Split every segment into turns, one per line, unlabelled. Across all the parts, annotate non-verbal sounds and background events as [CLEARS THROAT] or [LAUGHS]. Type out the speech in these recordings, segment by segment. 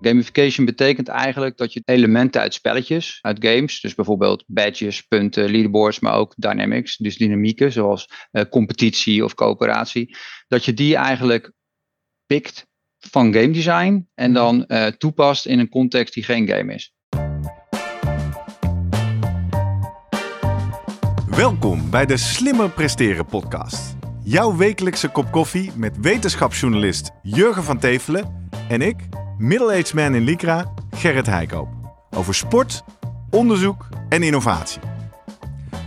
Gamification betekent eigenlijk dat je elementen uit spelletjes, uit games, dus bijvoorbeeld badges, punten, leaderboards, maar ook dynamics, dus dynamieken zoals uh, competitie of coöperatie, dat je die eigenlijk pikt van game design en dan uh, toepast in een context die geen game is.
Welkom bij de Slimmer Presteren podcast. Jouw wekelijkse kop koffie met wetenschapsjournalist Jurgen van Tevelen en ik, middle-aged man in Lycra, Gerrit Heikoop. Over sport, onderzoek en innovatie.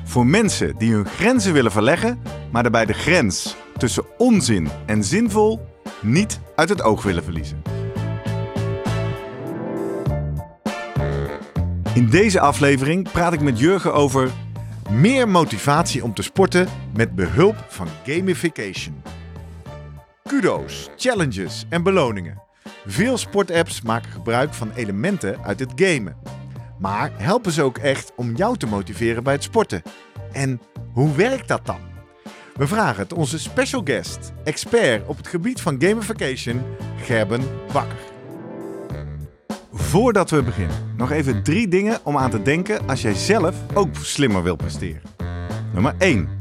Voor mensen die hun grenzen willen verleggen, maar daarbij de grens tussen onzin en zinvol niet uit het oog willen verliezen. In deze aflevering praat ik met Jurgen over meer motivatie om te sporten met behulp van gamification. Kudo's, challenges en beloningen. Veel sportapps maken gebruik van elementen uit het gamen. Maar helpen ze ook echt om jou te motiveren bij het sporten? En hoe werkt dat dan? We vragen het onze special guest, expert op het gebied van gamification, Gerben Bakker. Voordat we beginnen, nog even drie dingen om aan te denken als jij zelf ook slimmer wilt presteren. Nummer 1.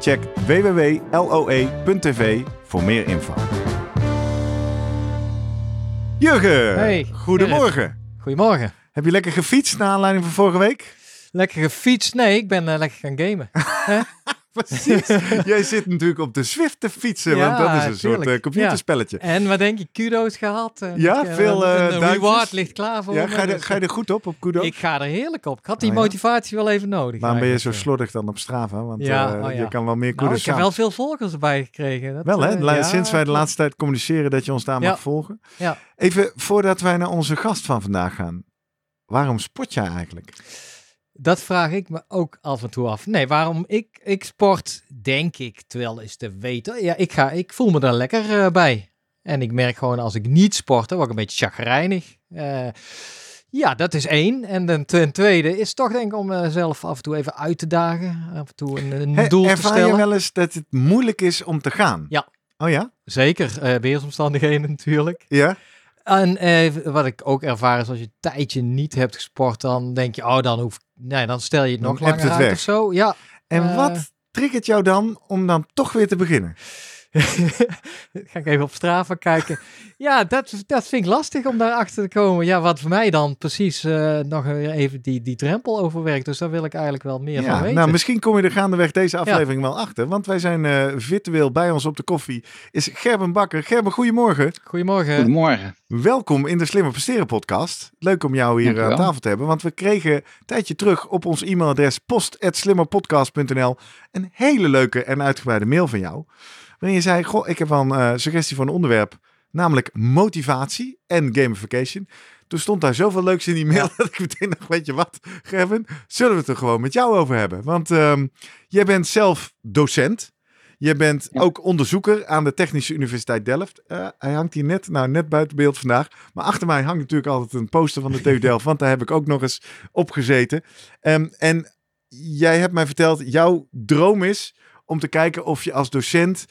Check www.loe.tv voor meer info. Jurgen,
Hey,
goedemorgen.
Goedemorgen.
Heb je lekker gefietst naar aanleiding van vorige week?
Lekker gefietst? Nee, ik ben eh, lekker gaan gamen. [LAUGHS]
Precies. Jij zit natuurlijk op de Zwift te fietsen,
Ja,
want dat is een soort eh, computerspelletje.
en wat denk je? Kudo's gehad. En
Ja,
ik, eh,
veel, eh,
een
duimpjes.
reward ligt klaar voor
Ja,
me,
ga, je, er-
dus,
ga je er goed op, op Kudo?
Ik ga er heerlijk op. Ik had die
Oh, ja?
motivatie wel even nodig.
Waarom ben je zo slordig dan op Strava? Want
Ja,
eh,
oh ja.
je kan wel meer
Nou,
kudos
ik heb wel veel volgers erbij gekregen. Dat,
Wel hè,
eh, ja,
sinds wij de laatste tijd communiceren dat je ons daar
Ja.
mag volgen.
Ja.
Even voordat wij naar onze gast van vandaag gaan. Waarom sport jij eigenlijk?
Dat vraag ik me ook af en toe af. Nee, waarom ik, ik sport, denk ik, terwijl is te weten. Ja, ik, ga, ik voel me daar lekker eh, bij. En ik merk gewoon als ik niet sport, dan word ik een beetje chagrijnig. Eh, ja, dat is één. En dan ten tweede is toch denk ik om mezelf af en toe even uit te dagen. Af en toe een, een doel te
ervaar je
stellen.
wel eens dat het moeilijk is om te gaan?
Ja.
Oh ja?
Zeker, eh weersomstandigheden [LAUGHS] natuurlijk.
Ja?
En eh, wat ik ook ervaar is als je een tijdje niet hebt gesport, dan denk je, oh, dan hoef nee, dan stel je het
Dan
nog
hebt
langer
het
uit
weg.
of zo. Ja,
En
Eh.
wat triggert jou dan om dan toch weer te beginnen? [LAUGHS]
Ga ik even op Strava kijken. Ja, dat, dat vind ik lastig om daarachter te komen. Ja, wat voor mij dan precies eh, nog weer even die, die drempel overwerkt. Dus daar wil ik eigenlijk wel meer van
Ja,
weten.
nou misschien kom je er gaandeweg deze aflevering wel achter. Want wij zijn eh, virtueel bij ons op de koffie. Is Gerben Bakker. Gerben, goedemorgen.
Goedemorgen.
Goedemorgen.
Welkom in de Slimmer Presteren podcast. Leuk om jou hier aan tafel te hebben. Want we kregen een tijdje terug op ons e-mailadres post.slimmerpodcast.nl een hele leuke en uitgebreide mail van jou. Waarin je zei, goh, ik heb wel een eh, suggestie voor een onderwerp. Namelijk motivatie en gamification. Toen stond daar zoveel leuks in die mail [LAUGHS] dat ik meteen dacht, weet je wat, Gerben, zullen we het er gewoon met jou over hebben? Want ehm, jij bent zelf docent. Je bent
Ja.
ook onderzoeker aan de Technische Universiteit Delft. Eh, hij hangt hier net, nou net buiten beeld vandaag. Maar achter mij hangt natuurlijk altijd een poster van de TU Delft, want daar heb ik ook nog eens op gezeten. Ehm, en jij hebt mij verteld, jouw droom is om te kijken of je als docent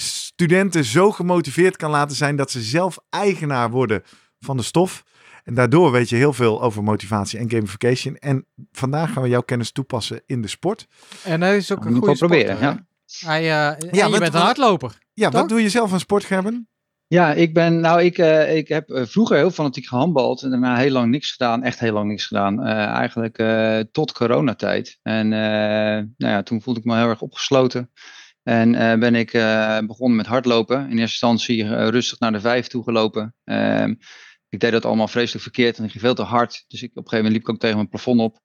studenten zo gemotiveerd kan laten zijn dat ze zelf eigenaar worden van de stof. En daardoor weet je heel veel over motivatie en gamification. En vandaag gaan we jouw kennis toepassen in de sport.
En hij is ook een goede
proberen,
sporter, hè? Hij, eh,
Ja,
je
wat-
bent een hardloper.
Ja, wat doe je zelf aan sport, Gerben?
Ja, ik ben, nou, ik, eh, ik heb eh, vroeger heel fanatiek gehandbald en daarna heel lang niks gedaan, echt heel lang niks gedaan. Eh, eigenlijk eh, tot coronatijd. En eh, nou ja, toen voelde ik me heel erg opgesloten. En eh, ben ik eh, begonnen met hardlopen. In eerste instantie eh, rustig naar de vijf toe gelopen. Ehm, ik deed dat allemaal vreselijk verkeerd en ik ging veel te hard. Dus ik, op een gegeven moment liep ik ook tegen mijn plafond op.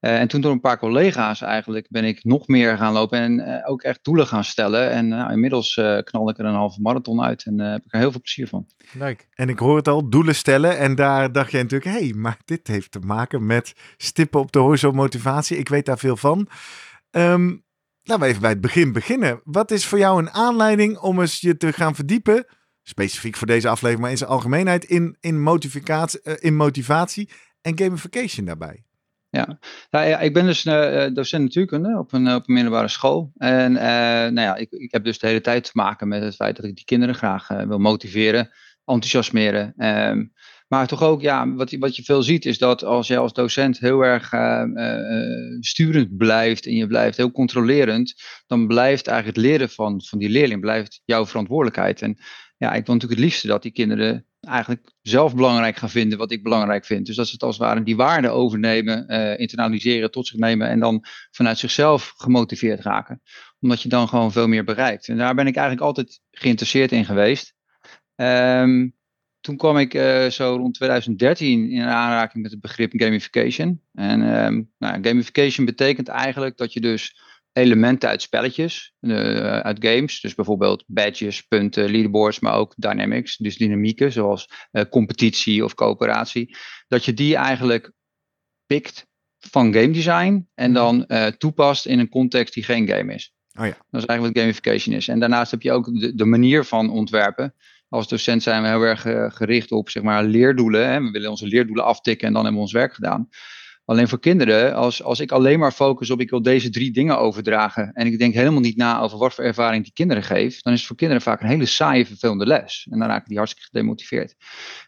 en toen door een paar collega's eigenlijk ben ik nog meer gaan lopen en ook echt doelen gaan stellen. En nou, inmiddels knal ik er een halve marathon uit en heb ik er heel veel plezier van.
Leuk.
En ik hoor het al, doelen stellen. En daar dacht je natuurlijk, hé, hey, maar dit heeft te maken met stippen op de horizon motivatie. Ik weet daar veel van. Um, laten we even bij het begin beginnen. Wat is voor jou een aanleiding om eens je te gaan verdiepen, specifiek voor deze aflevering, maar in zijn algemeenheid, in, in, motivatie, uh, in motivatie en gamification daarbij?
Ja. Nou, ja, ik ben dus uh, docent natuurkunde op een, op een middelbare school. En uh, nou ja, ik, ik heb dus de hele tijd te maken met het feit dat ik die kinderen graag wil motiveren, enthousiasmeren. Um, maar toch ook, ja, wat, wat je veel ziet is dat als je als docent heel erg uh, uh, sturend blijft en je blijft heel controlerend, dan blijft eigenlijk het leren van, van die leerling blijft jouw verantwoordelijkheid. En ja, ik wil natuurlijk het liefste dat die kinderen eigenlijk zelf belangrijk gaan vinden wat ik belangrijk vind. Dus dat ze het als het ware die waarde overnemen, uh, internaliseren, tot zich nemen en dan vanuit zichzelf gemotiveerd raken. Omdat je dan gewoon veel meer bereikt. En daar ben ik eigenlijk altijd geïnteresseerd in geweest. Um, toen kwam ik uh, zo rond 2013 in aanraking met het begrip gamification. En um, nou, gamification betekent eigenlijk dat je dus elementen uit spelletjes, uh, uit games, dus bijvoorbeeld badges, punten, leaderboards, maar ook dynamics, dus dynamieken zoals uh, competitie of coöperatie, dat je die eigenlijk pikt van game design en dan toepast in een context die geen game is.
Oh ja.
Dat is eigenlijk wat gamification is. En daarnaast heb je ook de, de manier van ontwerpen als docent zijn we heel erg eh, gericht op zeg maar, leerdoelen. Hè. We willen onze leerdoelen aftikken en dan hebben we ons werk gedaan. Alleen voor kinderen, als, als ik alleen maar focus op ik wil deze drie dingen overdragen en ik denk helemaal niet na over wat voor ervaring die kinderen geeft, dan is het voor kinderen vaak een hele saaie, vervelende les. En dan raken die hartstikke gedemotiveerd.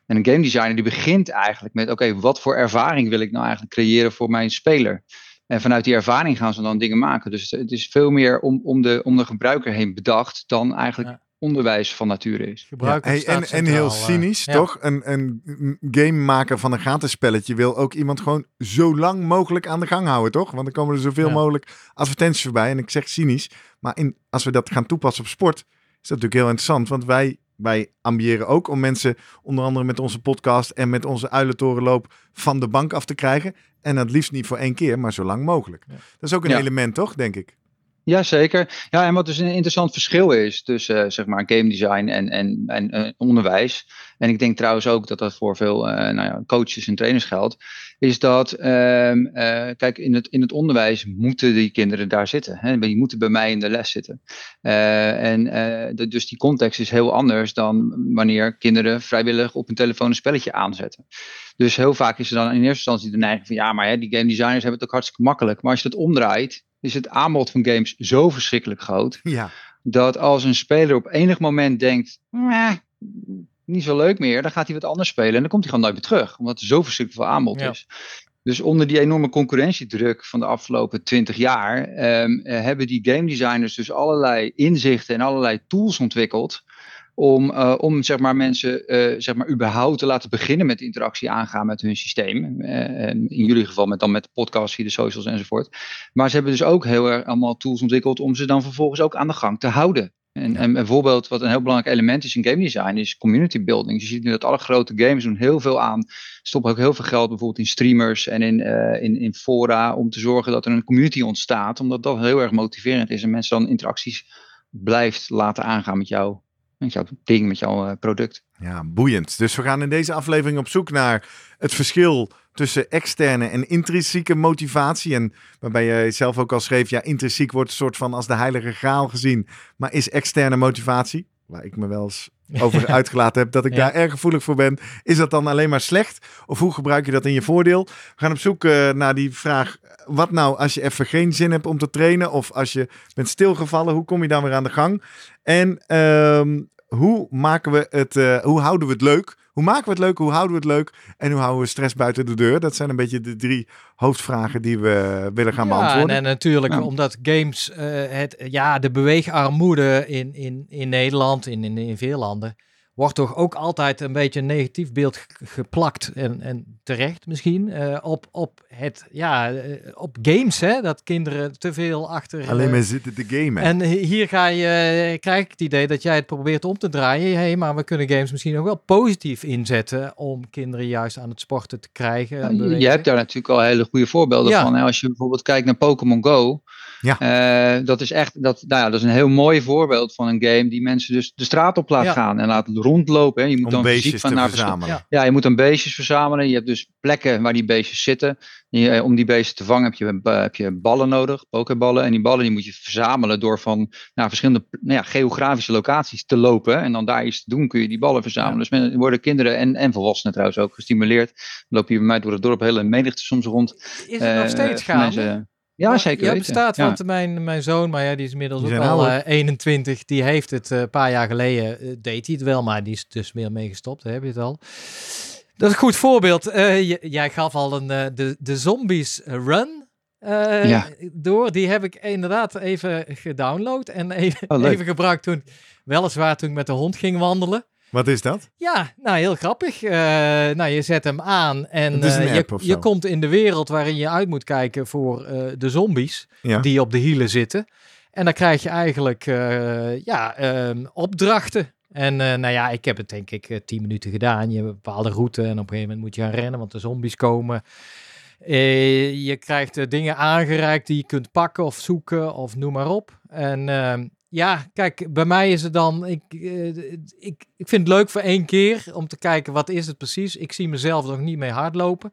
En een game designer die begint eigenlijk met, oké, wat voor ervaring wil ik nou eigenlijk creëren voor mijn speler? En vanuit die ervaring gaan ze dan dingen maken. Dus het is veel meer om, om, de, om de gebruiker heen bedacht dan eigenlijk onderwijs van nature is.
Ja, en, en heel eh, cynisch, toch? Een, een game maken van een gratis spelletje wil ook iemand gewoon zo lang mogelijk aan de gang houden, toch? Want dan komen er zoveel mogelijk advertenties voorbij. En ik zeg cynisch, maar in, als we dat gaan toepassen op sport, is dat natuurlijk heel interessant. Want wij, wij ambiëren ook om mensen, onder andere met onze podcast en met onze uilentorenloop, van de bank af te krijgen. En het liefst niet voor één keer, maar zo lang mogelijk. Dat is ook een element, toch, denk ik?
Jazeker. Ja, en wat dus een interessant verschil is tussen uh, zeg maar game design en, en, en uh, onderwijs. En ik denk trouwens ook dat dat voor veel uh, nou ja, coaches en trainers geldt. Is dat, ehm, kijk, in het, in het onderwijs moeten die kinderen daar zitten. Hè? Die moeten bij mij in de les zitten. en de, dus die context is heel anders dan wanneer kinderen vrijwillig op een telefoon een spelletje aanzetten. Dus heel vaak is er dan in eerste instantie de neiging van ja, maar hè, die game designers hebben het ook hartstikke makkelijk. Maar als je dat omdraait, is het aanbod van games zo verschrikkelijk groot.
Ja.
Dat als een speler op enig moment denkt, niet zo leuk meer, dan gaat hij wat anders spelen en dan komt hij gewoon nooit meer terug. Omdat er zo verschrikkelijk veel aanbod is. Dus onder die enorme concurrentiedruk van de afgelopen twintig jaar um, hebben die game designers dus allerlei inzichten en allerlei tools ontwikkeld om, uh, om zeg maar, mensen uh, zeg maar, überhaupt te laten beginnen met interactie aangaan met hun systeem. Uh, in jullie geval met, dan met de podcast, via de socials enzovoort. Maar ze hebben dus ook heel erg allemaal tools ontwikkeld om ze dan vervolgens ook aan de gang te houden. En, en bijvoorbeeld wat een heel belangrijk element is in game design is community building. Dus je ziet nu dat alle grote games doen heel veel aan, stoppen ook heel veel geld bijvoorbeeld in streamers en in, uh, in, in fora om te zorgen dat er een community ontstaat. Omdat dat heel erg motiverend is en mensen dan interacties blijft laten aangaan met jou met jouw ding, met jouw eh, product.
Ja, boeiend. Dus we gaan in deze aflevering op zoek naar het verschil tussen externe en intrinsieke motivatie. En waarbij je zelf ook al schreef, ja, intrinsiek wordt een soort van als de heilige graal gezien. Maar is externe motivatie, waar ik me wel eens over [LAUGHS] uitgelaten heb, dat ik daar erg gevoelig voor ben. Is dat dan alleen maar slecht? Of hoe gebruik je dat in je voordeel? We gaan op zoek uh, naar die vraag, wat nou als je even geen zin hebt om te trainen? Of als je bent stilgevallen, hoe kom je dan weer aan de gang? En uh, hoe maken we het, uh, hoe houden we het leuk? Hoe maken we het leuk? Hoe houden we het leuk? En hoe houden we stress buiten de deur? Dat zijn een beetje de drie hoofdvragen die we willen gaan ja, beantwoorden.
En, natuurlijk, omdat games, uh, het, ja, de beweegarmoede in, in, in Nederland, in, in, in veel landen, wordt toch ook altijd een beetje een negatief beeld ge- geplakt. En, en terecht misschien. eh, op, op, het, ja, eh, op games, hè. Dat kinderen te veel achter...
Alleen
eh,
maar zitten te gamen.
en hi- hier ga je, krijg ik het idee dat jij het probeert om te draaien. Hey, maar we kunnen games misschien ook wel positief inzetten om kinderen juist aan het sporten te krijgen. En
je, hebt daar natuurlijk al hele goede voorbeelden
Ja.
van. Hè? Als je bijvoorbeeld kijkt naar Pokémon Go.
Ja.
eh, dat is echt dat, nou ja, dat is een heel mooi voorbeeld van een game die mensen dus de straat op laat
Ja.
gaan en laat rondlopen. Hè? Je moet
om
dan fysiek
beestjes
van
te
naar
verzamelen.
Ja.
Ja, je moet dan beestjes verzamelen. Je hebt dus plekken waar die beestjes zitten. Je, eh, om die beesten te vangen heb je, eh, heb je ballen nodig, pokeballen. En die ballen die moet je verzamelen door van naar verschillende nou ja, geografische locaties te lopen. En dan daar iets te doen kun je die ballen verzamelen. Dus men, worden kinderen en, en volwassenen trouwens ook gestimuleerd. Dan loop je bij mij door het dorp hele menigte soms rond.
Is het nog steeds gaande?
Ja, zeker
Ja,
weten.
bestaat,
Ja.
want mijn, mijn zoon, maar ja, die is inmiddels
Die
ook al
ouder.
eh, 21, die heeft het eh, een paar jaar geleden, eh, deed hij het wel, maar die is dus meer mee gestopt, hè, heb je het al. Dat is een goed voorbeeld. Eh, jij gaf al een, eh, de, de Zombies Run eh,
Ja.
door. Die heb ik inderdaad even gedownload en even,
Oh,
even gebruikt toen, weliswaar toen ik met de hond ging wandelen.
Wat is dat?
Ja, nou heel grappig. Eh, nou, je zet hem aan en eh, je, je komt in de wereld waarin je uit moet kijken voor eh, de zombies
Ja.
die op de hielen zitten. En dan krijg je eigenlijk ja, ehm, opdrachten. En nou ja, ik heb het denk ik tien minuten gedaan. Je hebt een bepaalde route en op een gegeven moment moet je gaan rennen, want de zombies komen. Je krijgt dingen aangereikt die je kunt pakken of zoeken of noem maar op. En ehm, ja, kijk, bij mij is het dan, ik, eh, ik, ik vind het leuk voor één keer om te kijken wat is het precies. Ik zie mezelf nog niet mee hardlopen.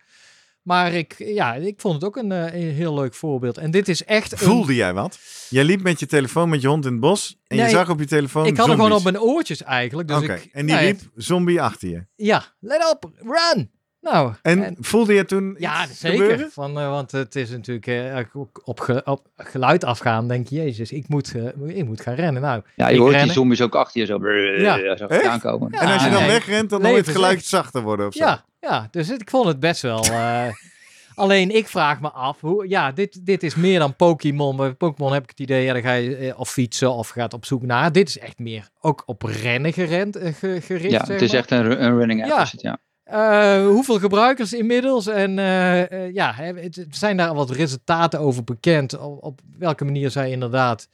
Maar ik, ja, ik vond het ook een, eh, een heel leuk voorbeeld. En dit is echt een...
Voelde jij wat? Jij liep met je telefoon met je hond in het bos en je zag op je telefoon
Ik had hem gewoon op mijn oortjes eigenlijk. Dus
Oké, en die
nou
liep zombie achter je.
Ja, let op, run! Nou,
En, voelde je toen
ja,
iets
zeker.
gebeuren?
Van, eh, want het is natuurlijk eh, ook op, ge- op geluid afgaan, denk je, jezus, ik moet, eh, ik moet gaan rennen. Nou,
Ja, je hoort
rennen.
die zombies ook achter je zo, brrr,
Ja.
zo aankomen.
Ja,
En als je dan
nee.
wegrent, dan moet het geluid
echt-
zachter worden of zo.
Ja, ja, dus het- ik vond het best wel. eh, [LAUGHS] alleen ik vraag me af, hoe, ja, dit, dit is meer dan Pokémon. Bij Pokémon heb ik het idee, ja, dan ga je eh, of fietsen of gaat op zoek naar. Dit is echt meer ook op rennen gerend, eh, ge- gericht.
Ja,
zeg
het is
maar.
echt een, een running app.
Ja. Eh, hoeveel gebruikers inmiddels? En eh, eh, ja, hè, het- zijn daar wat resultaten over bekend? Op, op welke manier zij inderdaad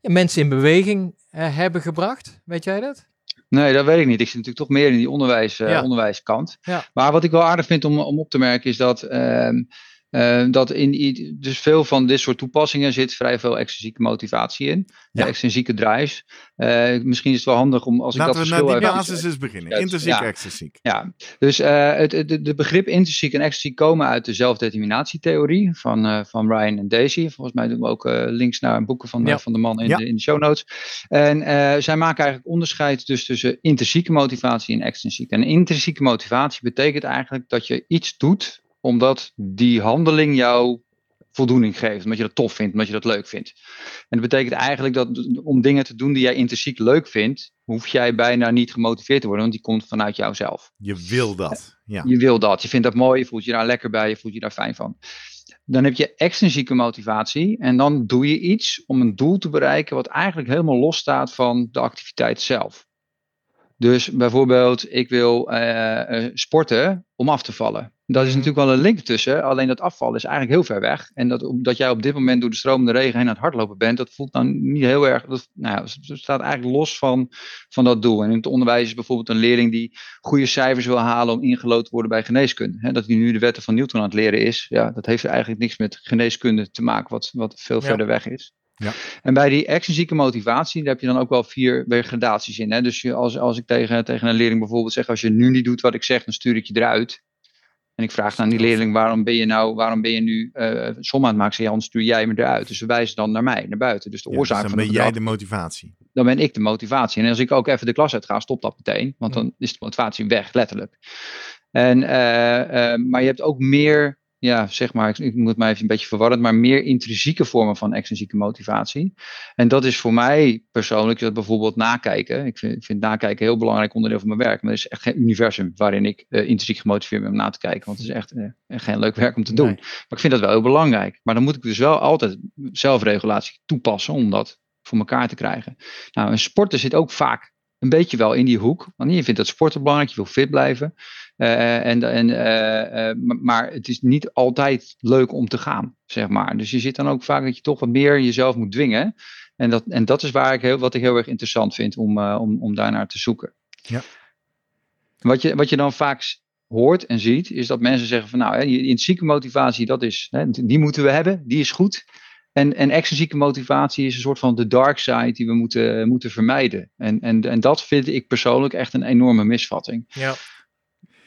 ja, mensen in beweging hebben gebracht? Weet jij dat?
Nee, dat weet ik niet. Ik zit natuurlijk toch meer in die onderwijs,
Ja.
onderwijskant.
Ja.
Maar wat ik wel aardig vind om, om op te merken is dat, ehm, eh, dat in dus veel van dit soort toepassingen zit vrij veel extrinsieke motivatie in.
Ja.
Extrinsieke drives. Eh, misschien is het wel handig om als ik
Laten
dat
we naar
verschil
die basis eens beginnen. Intrinsiek,
ja.
extrinsiek.
Ja, dus eh, het, het, de begrip intrinsiek en extrinsiek komen uit de zelfdeterminatietheorie van, van Ryan en Daisy. Volgens mij doen we ook links naar boeken van,
Ja.
van de man in,
Ja.
de, in de show notes. En zij maken eigenlijk onderscheid dus tussen intrinsieke motivatie en extrinsieke. En intrinsieke motivatie betekent eigenlijk dat je iets doet omdat die handeling jou voldoening geeft, omdat je dat tof vindt, omdat je dat leuk vindt. En dat betekent eigenlijk dat om dingen te doen die jij intrinsiek leuk vindt, hoef jij bijna niet gemotiveerd te worden, want die komt vanuit jouzelf.
Je wil dat. Ja.
Je wil dat, je vindt dat mooi, je voelt je daar lekker bij, je voelt je daar fijn van. Dan heb je extrinsieke motivatie en dan doe je iets om een doel te bereiken wat eigenlijk helemaal los staat van de activiteit zelf. Dus bijvoorbeeld, ik wil eh, eh, sporten om af te vallen. Daar is natuurlijk wel een link tussen, alleen dat afvallen is eigenlijk heel ver weg. En dat, dat jij op dit moment door de stromende regen heen aan het hardlopen bent, dat voelt dan niet heel erg, dat, nou ja, het staat eigenlijk los van, van dat doel. En in het onderwijs is bijvoorbeeld een leerling die goede cijfers wil halen om ingelood te worden bij geneeskunde. Dat hij nu de wetten van Newton aan het leren is, ja, dat heeft eigenlijk niks met geneeskunde te maken, wat, wat veel
Ja.
verder weg is.
Ja.
En bij die extrinsieke motivatie, daar heb je dan ook wel vier weer gradaties in. Hè? Dus je, als, als ik tegen, tegen een leerling bijvoorbeeld zeg, als je nu niet doet wat ik zeg, dan stuur ik je eruit. En ik vraag dan aan die leerling, waarom ben je nou, waarom ben je nu eh som aan het maken? Zeg, anders stuur jij me eruit. Dus ze wijzen dan naar mij, naar buiten. Dus de
Ja,
oorzaak
dus dan
van
ben jij de motivatie.
dan ben ik de motivatie. En als ik ook even de klas uit ga, stop dat meteen. Want dan is de motivatie weg, letterlijk. En, eh, eh, maar je hebt ook meer, ja, zeg maar, ik, ik moet mij even een beetje verwarren, maar meer intrinsieke vormen van extrinsieke motivatie. En dat is voor mij persoonlijk dat bijvoorbeeld nakijken. Ik vind, ik vind nakijken een heel belangrijk onderdeel van mijn werk. Maar er is echt geen universum waarin ik eh, intrinsiek gemotiveerd ben om na te kijken. Want het is echt, eh, geen leuk werk om te doen.
Nee.
Maar ik vind dat wel heel belangrijk. Maar dan moet ik dus wel altijd zelfregulatie toepassen om dat voor elkaar te krijgen. Nou, een sporter zit ook vaak een beetje wel in die hoek. Want je vindt dat sporten belangrijk, je wil fit blijven. Uh, en, en, uh, maar het is niet altijd leuk om te gaan, zeg maar. Dus je zit dan ook vaak dat je toch wat meer jezelf moet dwingen. En dat, en dat is waar ik heel, wat ik heel erg interessant vind om, om, om daarnaar te zoeken.
Ja.
Wat je, wat je dan vaak hoort en ziet, is dat mensen zeggen van nou, hè, intrinsieke motivatie, dat is, hè, die moeten we hebben, die is goed. En, en extrinsieke motivatie is een soort van de dark side die we moeten, moeten vermijden. En, en, en dat vind ik persoonlijk echt een enorme misvatting.
Ja.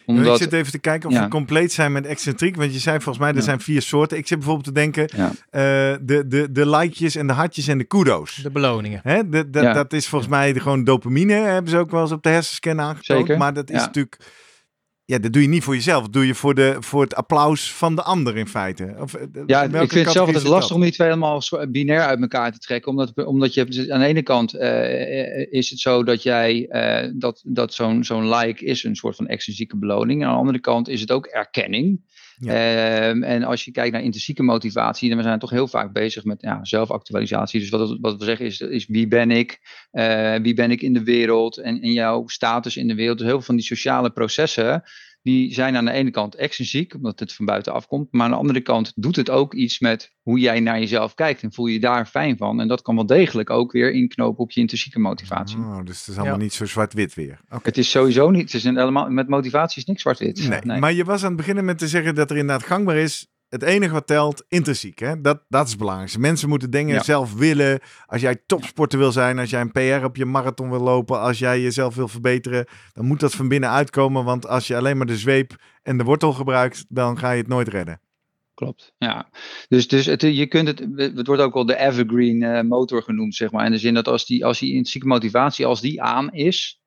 Omdat, ik zit even te kijken of we compleet zijn met excentriek. Want je zei volgens mij, er zijn vier soorten. Ik zit bijvoorbeeld te denken, ja. uh, de, de, de likejes en de hartjes en de kudo's.
De beloningen.
Hè? De, de, Dat is volgens mij de, gewoon dopamine, hebben ze ook wel eens op de hersenscan aangetoond.
Zeker.
Maar dat is natuurlijk ja, dat doe je niet voor jezelf. Dat doe je voor, de, voor het applaus van de ander in feite. Of,
eh, ja, ik vind het zelf altijd lastig om die twee helemaal binair uit elkaar te trekken. Omdat, omdat je aan de ene kant uh, is het zo dat jij uh, dat, dat zo'n zo'n like is een soort van extrinsieke beloning. En aan de andere kant is het ook erkenning. Uh, en als je kijkt naar intrinsieke motivatie, dan we zijn toch heel vaak bezig met ja, zelfactualisatie. Dus wat, wat we zeggen is, wie ben ik? Uh, wie ben ik in de wereld? En, en jouw status in de wereld. Dus heel veel van die sociale processen, die zijn aan de ene kant extrinsiek, omdat het van buiten afkomt. Maar aan de andere kant doet het ook iets met hoe jij naar jezelf kijkt. En voel je je daar fijn van. En dat kan wel degelijk ook weer inknopen op je intrinsieke motivatie.
Oh, dus het is allemaal ja. niet zo zwart-wit weer.
Okay. Het is sowieso niet. Het is een, helemaal, met motivatie is niks zwart-wit.
Nee, nee, Maar je was aan het beginnen met te zeggen dat er inderdaad gangbaar is het enige wat telt, intrinsiek. Hè? Dat, dat is het belangrijkste. Mensen moeten dingen ja. zelf willen. Als jij topsporter wil zijn, als jij een PR op je marathon wil lopen, als jij jezelf wil verbeteren, dan moet dat van binnen uitkomen. Want als je alleen maar de zweep en de wortel gebruikt, dan ga je het nooit redden.
Klopt, ja. Dus, dus het, je kunt het, het wordt ook wel de evergreen uh, motor genoemd, zeg maar. In de zin dat als die, als die intrinsieke motivatie, als die aan is,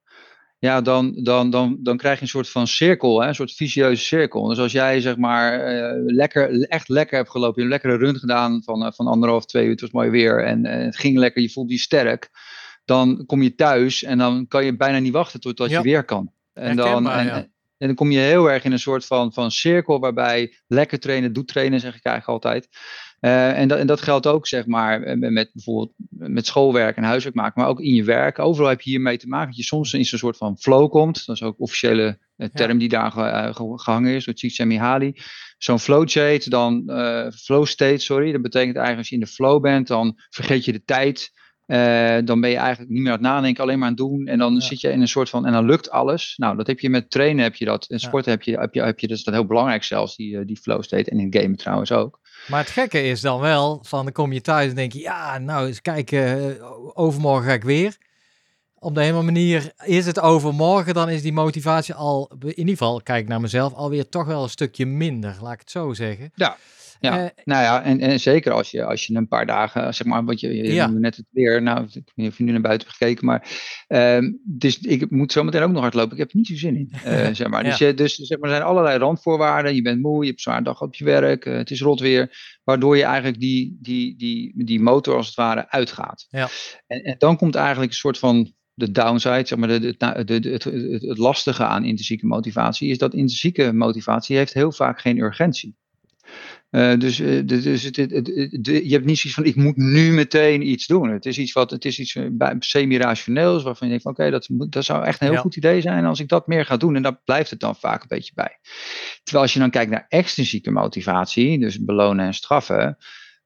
ja, dan, dan, dan, dan krijg je een soort van cirkel, hè, een soort vicieuze cirkel. Dus als jij zeg maar uh, lekker, echt lekker hebt gelopen, je hebt een lekkere run gedaan van, uh, van anderhalf, twee uur, het was mooi weer en uh, het ging lekker, je voelt je sterk, dan kom je thuis en dan kan je bijna niet wachten totdat ja. je weer kan. En dan, en, ja. en, dan kom je heel erg in een soort van, van cirkel waarbij lekker trainen, doet trainen, zeg ik eigenlijk altijd. Uh, en, dat, en dat geldt ook, zeg maar, met bijvoorbeeld met schoolwerk en huiswerk maken, maar ook in je werk. Overal heb je hiermee te maken dat je soms in zo'n soort van flow komt. Dat is ook een officiële uh, term ja. die daar ge, gehangen is, door Csikszentmihalyi. Zo'n flow state, dan flow state, sorry. Dat betekent eigenlijk als je in de flow bent, dan vergeet je de tijd. Uh, dan ben je eigenlijk niet meer aan het nadenken, alleen maar aan het doen. En dan ja. zit je in een soort van, en dan lukt alles. Nou, dat heb je met trainen, heb je dat. En sporten ja. heb, je, heb, je, heb je, dus dat heel belangrijk zelfs, die, die flow state. En in gamen trouwens ook.
Maar het gekke is dan wel, van dan kom je thuis en denk je, ja, nou eens kijken, overmorgen ga ik weer. Op de hele manier is het overmorgen, dan is die motivatie al, in ieder geval, kijk naar mezelf, alweer toch wel een stukje minder, laat ik het zo zeggen.
Ja, ja, uh, nou ja, en, en zeker als je, als je een paar dagen, zeg maar, wat je, je ja. net het weer, nou, ik weet niet of je nu naar buiten hebt gekeken, maar uh, dus ik moet zo meteen ook nog hardlopen. Ik heb er niet zo zin in, uh, [LAUGHS] zeg maar. ja. Dus, je, dus zeg maar, er zijn allerlei randvoorwaarden. Je bent moe, je hebt een zware dag op je werk, het is rot weer, waardoor je eigenlijk die, die, die, die motor als het ware uitgaat.
Ja.
En, en dan komt eigenlijk een soort van de downside, zeg maar, de, de, de, de het, het, het lastige aan intrinsieke motivatie, is dat intrinsieke motivatie heeft heel vaak geen urgentie. Uh, dus uh, dus het, het, het, je hebt niet zoiets van, ik moet nu meteen iets doen. Het is iets wat, het is iets semi-rationeels, waarvan je denkt van, oké, okay, dat, dat zou echt een heel ja. goed idee zijn als ik dat meer ga doen. En daar blijft het dan vaak een beetje bij. Terwijl als je dan kijkt naar extrinsieke motivatie, dus belonen en straffen,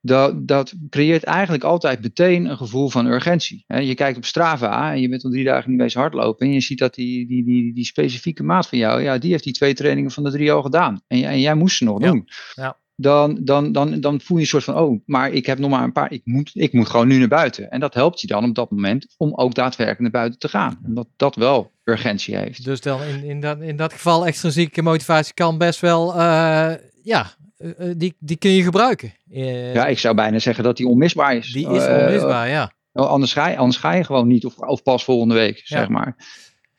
dat, dat creëert eigenlijk altijd meteen een gevoel van urgentie. Je kijkt op Strava en je bent al drie dagen niet bezig hardlopen en je ziet dat die, die, die, die specifieke maat van jou, ja, die heeft die twee trainingen van de drie al gedaan. En, en jij moest ze nog
ja.
doen.
Ja
dan, dan, dan, dan voel je een soort van, oh, maar ik heb nog maar een paar, ik moet, ik moet gewoon nu naar buiten. En dat helpt je dan op dat moment om ook daadwerkelijk naar buiten te gaan. Omdat dat wel urgentie heeft.
Dus dan in, in, dat, in dat geval extrinsieke motivatie kan best wel, uh, ja, uh, die, die kun je gebruiken.
Uh, ja, ik zou bijna zeggen dat die onmisbaar is.
Die is onmisbaar, ja.
Anders ga, je, anders ga je gewoon niet, of, of pas volgende week, ja. zeg maar.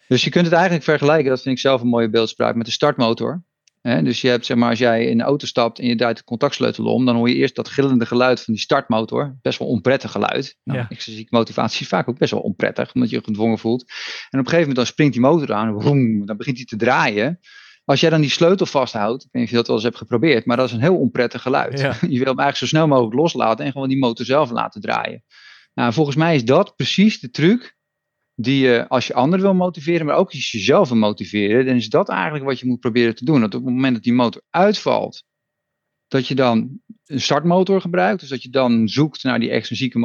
Dus je kunt het eigenlijk vergelijken, dat vind ik zelf een mooie beeldspraak, met de startmotor. He, dus je hebt, zeg maar, als jij in de auto stapt en je draait de contactsleutel om, dan hoor je eerst dat gillende geluid van die startmotor. Best wel onprettig geluid. Nou, ja. Extrinsieke motivatie is vaak ook best wel onprettig, omdat je je gedwongen voelt. En op een gegeven moment dan springt die motor aan, boom, dan begint hij te draaien. Als jij dan die sleutel vasthoudt, ik weet niet of je dat wel eens hebt geprobeerd, maar dat is een heel onprettig geluid.
Ja. [LAUGHS]
Je wil hem eigenlijk zo snel mogelijk loslaten en gewoon die motor zelf laten draaien. Nou, volgens mij is dat precies de truc die je als je anderen wil motiveren, maar ook als je jezelf wil motiveren, dan is dat eigenlijk wat je moet proberen te doen. Dat op het moment dat die motor uitvalt, dat je dan een startmotor gebruikt. Dus dat je dan zoekt naar die extrinsieke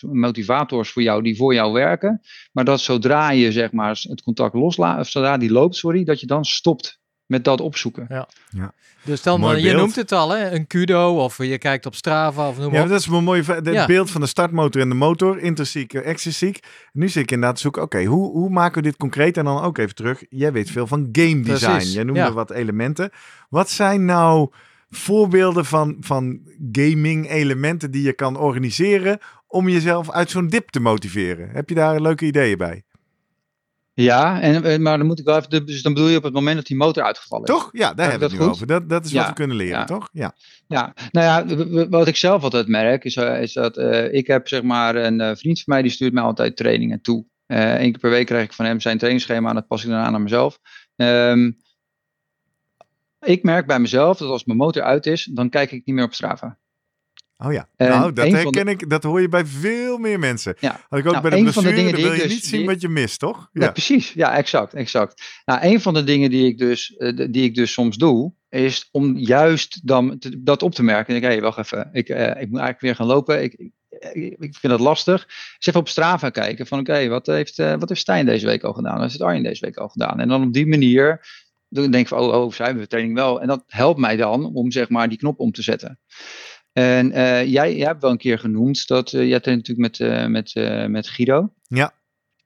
motivators voor jou die voor jou werken. Maar dat zodra je zeg maar het contact loslaat, of zodra die loopt, sorry, dat je dan stopt met dat opzoeken.
Ja.
Ja.
Dus dan,
Mooi
je
beeld.
noemt het al, hè? een kudo of je kijkt op Strava of noem maar
Ja,
op.
dat is wel mooi.
Ja.
beeld van de startmotor en de motor, intrinsiek, eh, extrinsiek. Nu zit ik inderdaad te zoeken, oké, hoe, hoe maken we dit concreet? En dan ook even terug, jij weet veel van game design.
Precies,
Jij noemde
ja.
wat elementen. Wat zijn nou voorbeelden van, van gaming elementen die je kan organiseren om jezelf uit zo'n dip te motiveren? Heb je daar leuke ideeën bij?
Ja, en, maar dan moet ik wel even, dus dan bedoel je op het moment dat die motor uitgevallen is.
Toch? Ja, daar
Heb
hebben we het nu over. Dat, dat is wat we kunnen leren,
ja.
toch? Ja.
Ja, nou ja, wat ik zelf altijd merk is, eh, is dat eh, ik heb zeg maar een eh, vriend van mij die stuurt mij altijd trainingen toe. Eén keer per week krijg ik van hem zijn trainingsschema en dat pas ik dan aan aan mezelf. Ehm, ik merk bij mezelf dat als mijn motor uit is, dan kijk ik niet meer op Strava.
Oh ja,
En
nou, dat ik. Dat hoor je bij veel meer mensen.
Ja.
Had ik ook
Nou,
bij de
een van de
blessure,
dingen die
wil
ik
je
dus-
niet zien
die-
wat je mist, toch?
Ja, precies. Ja, exact, exact. Nou, een van de dingen die ik dus, eh, die ik dus soms doe, is om juist dan te- dat op te merken. En ik, hé, wacht even, ik, eh, ik moet eigenlijk weer gaan lopen. Ik, ik, ik vind dat lastig. Dus even op Strava kijken van, oké, wat, heeft, eh, wat heeft Stijn deze week al gedaan? Wat heeft Arjen deze week al gedaan? En dan op die manier dan denk ik van, oh, oh, zij hebben de training wel. En dat helpt mij dan om zeg maar die knop om te zetten. En eh, jij, jij hebt wel een keer genoemd dat eh, jij traint natuurlijk met, eh, met, met Guido.
Ja.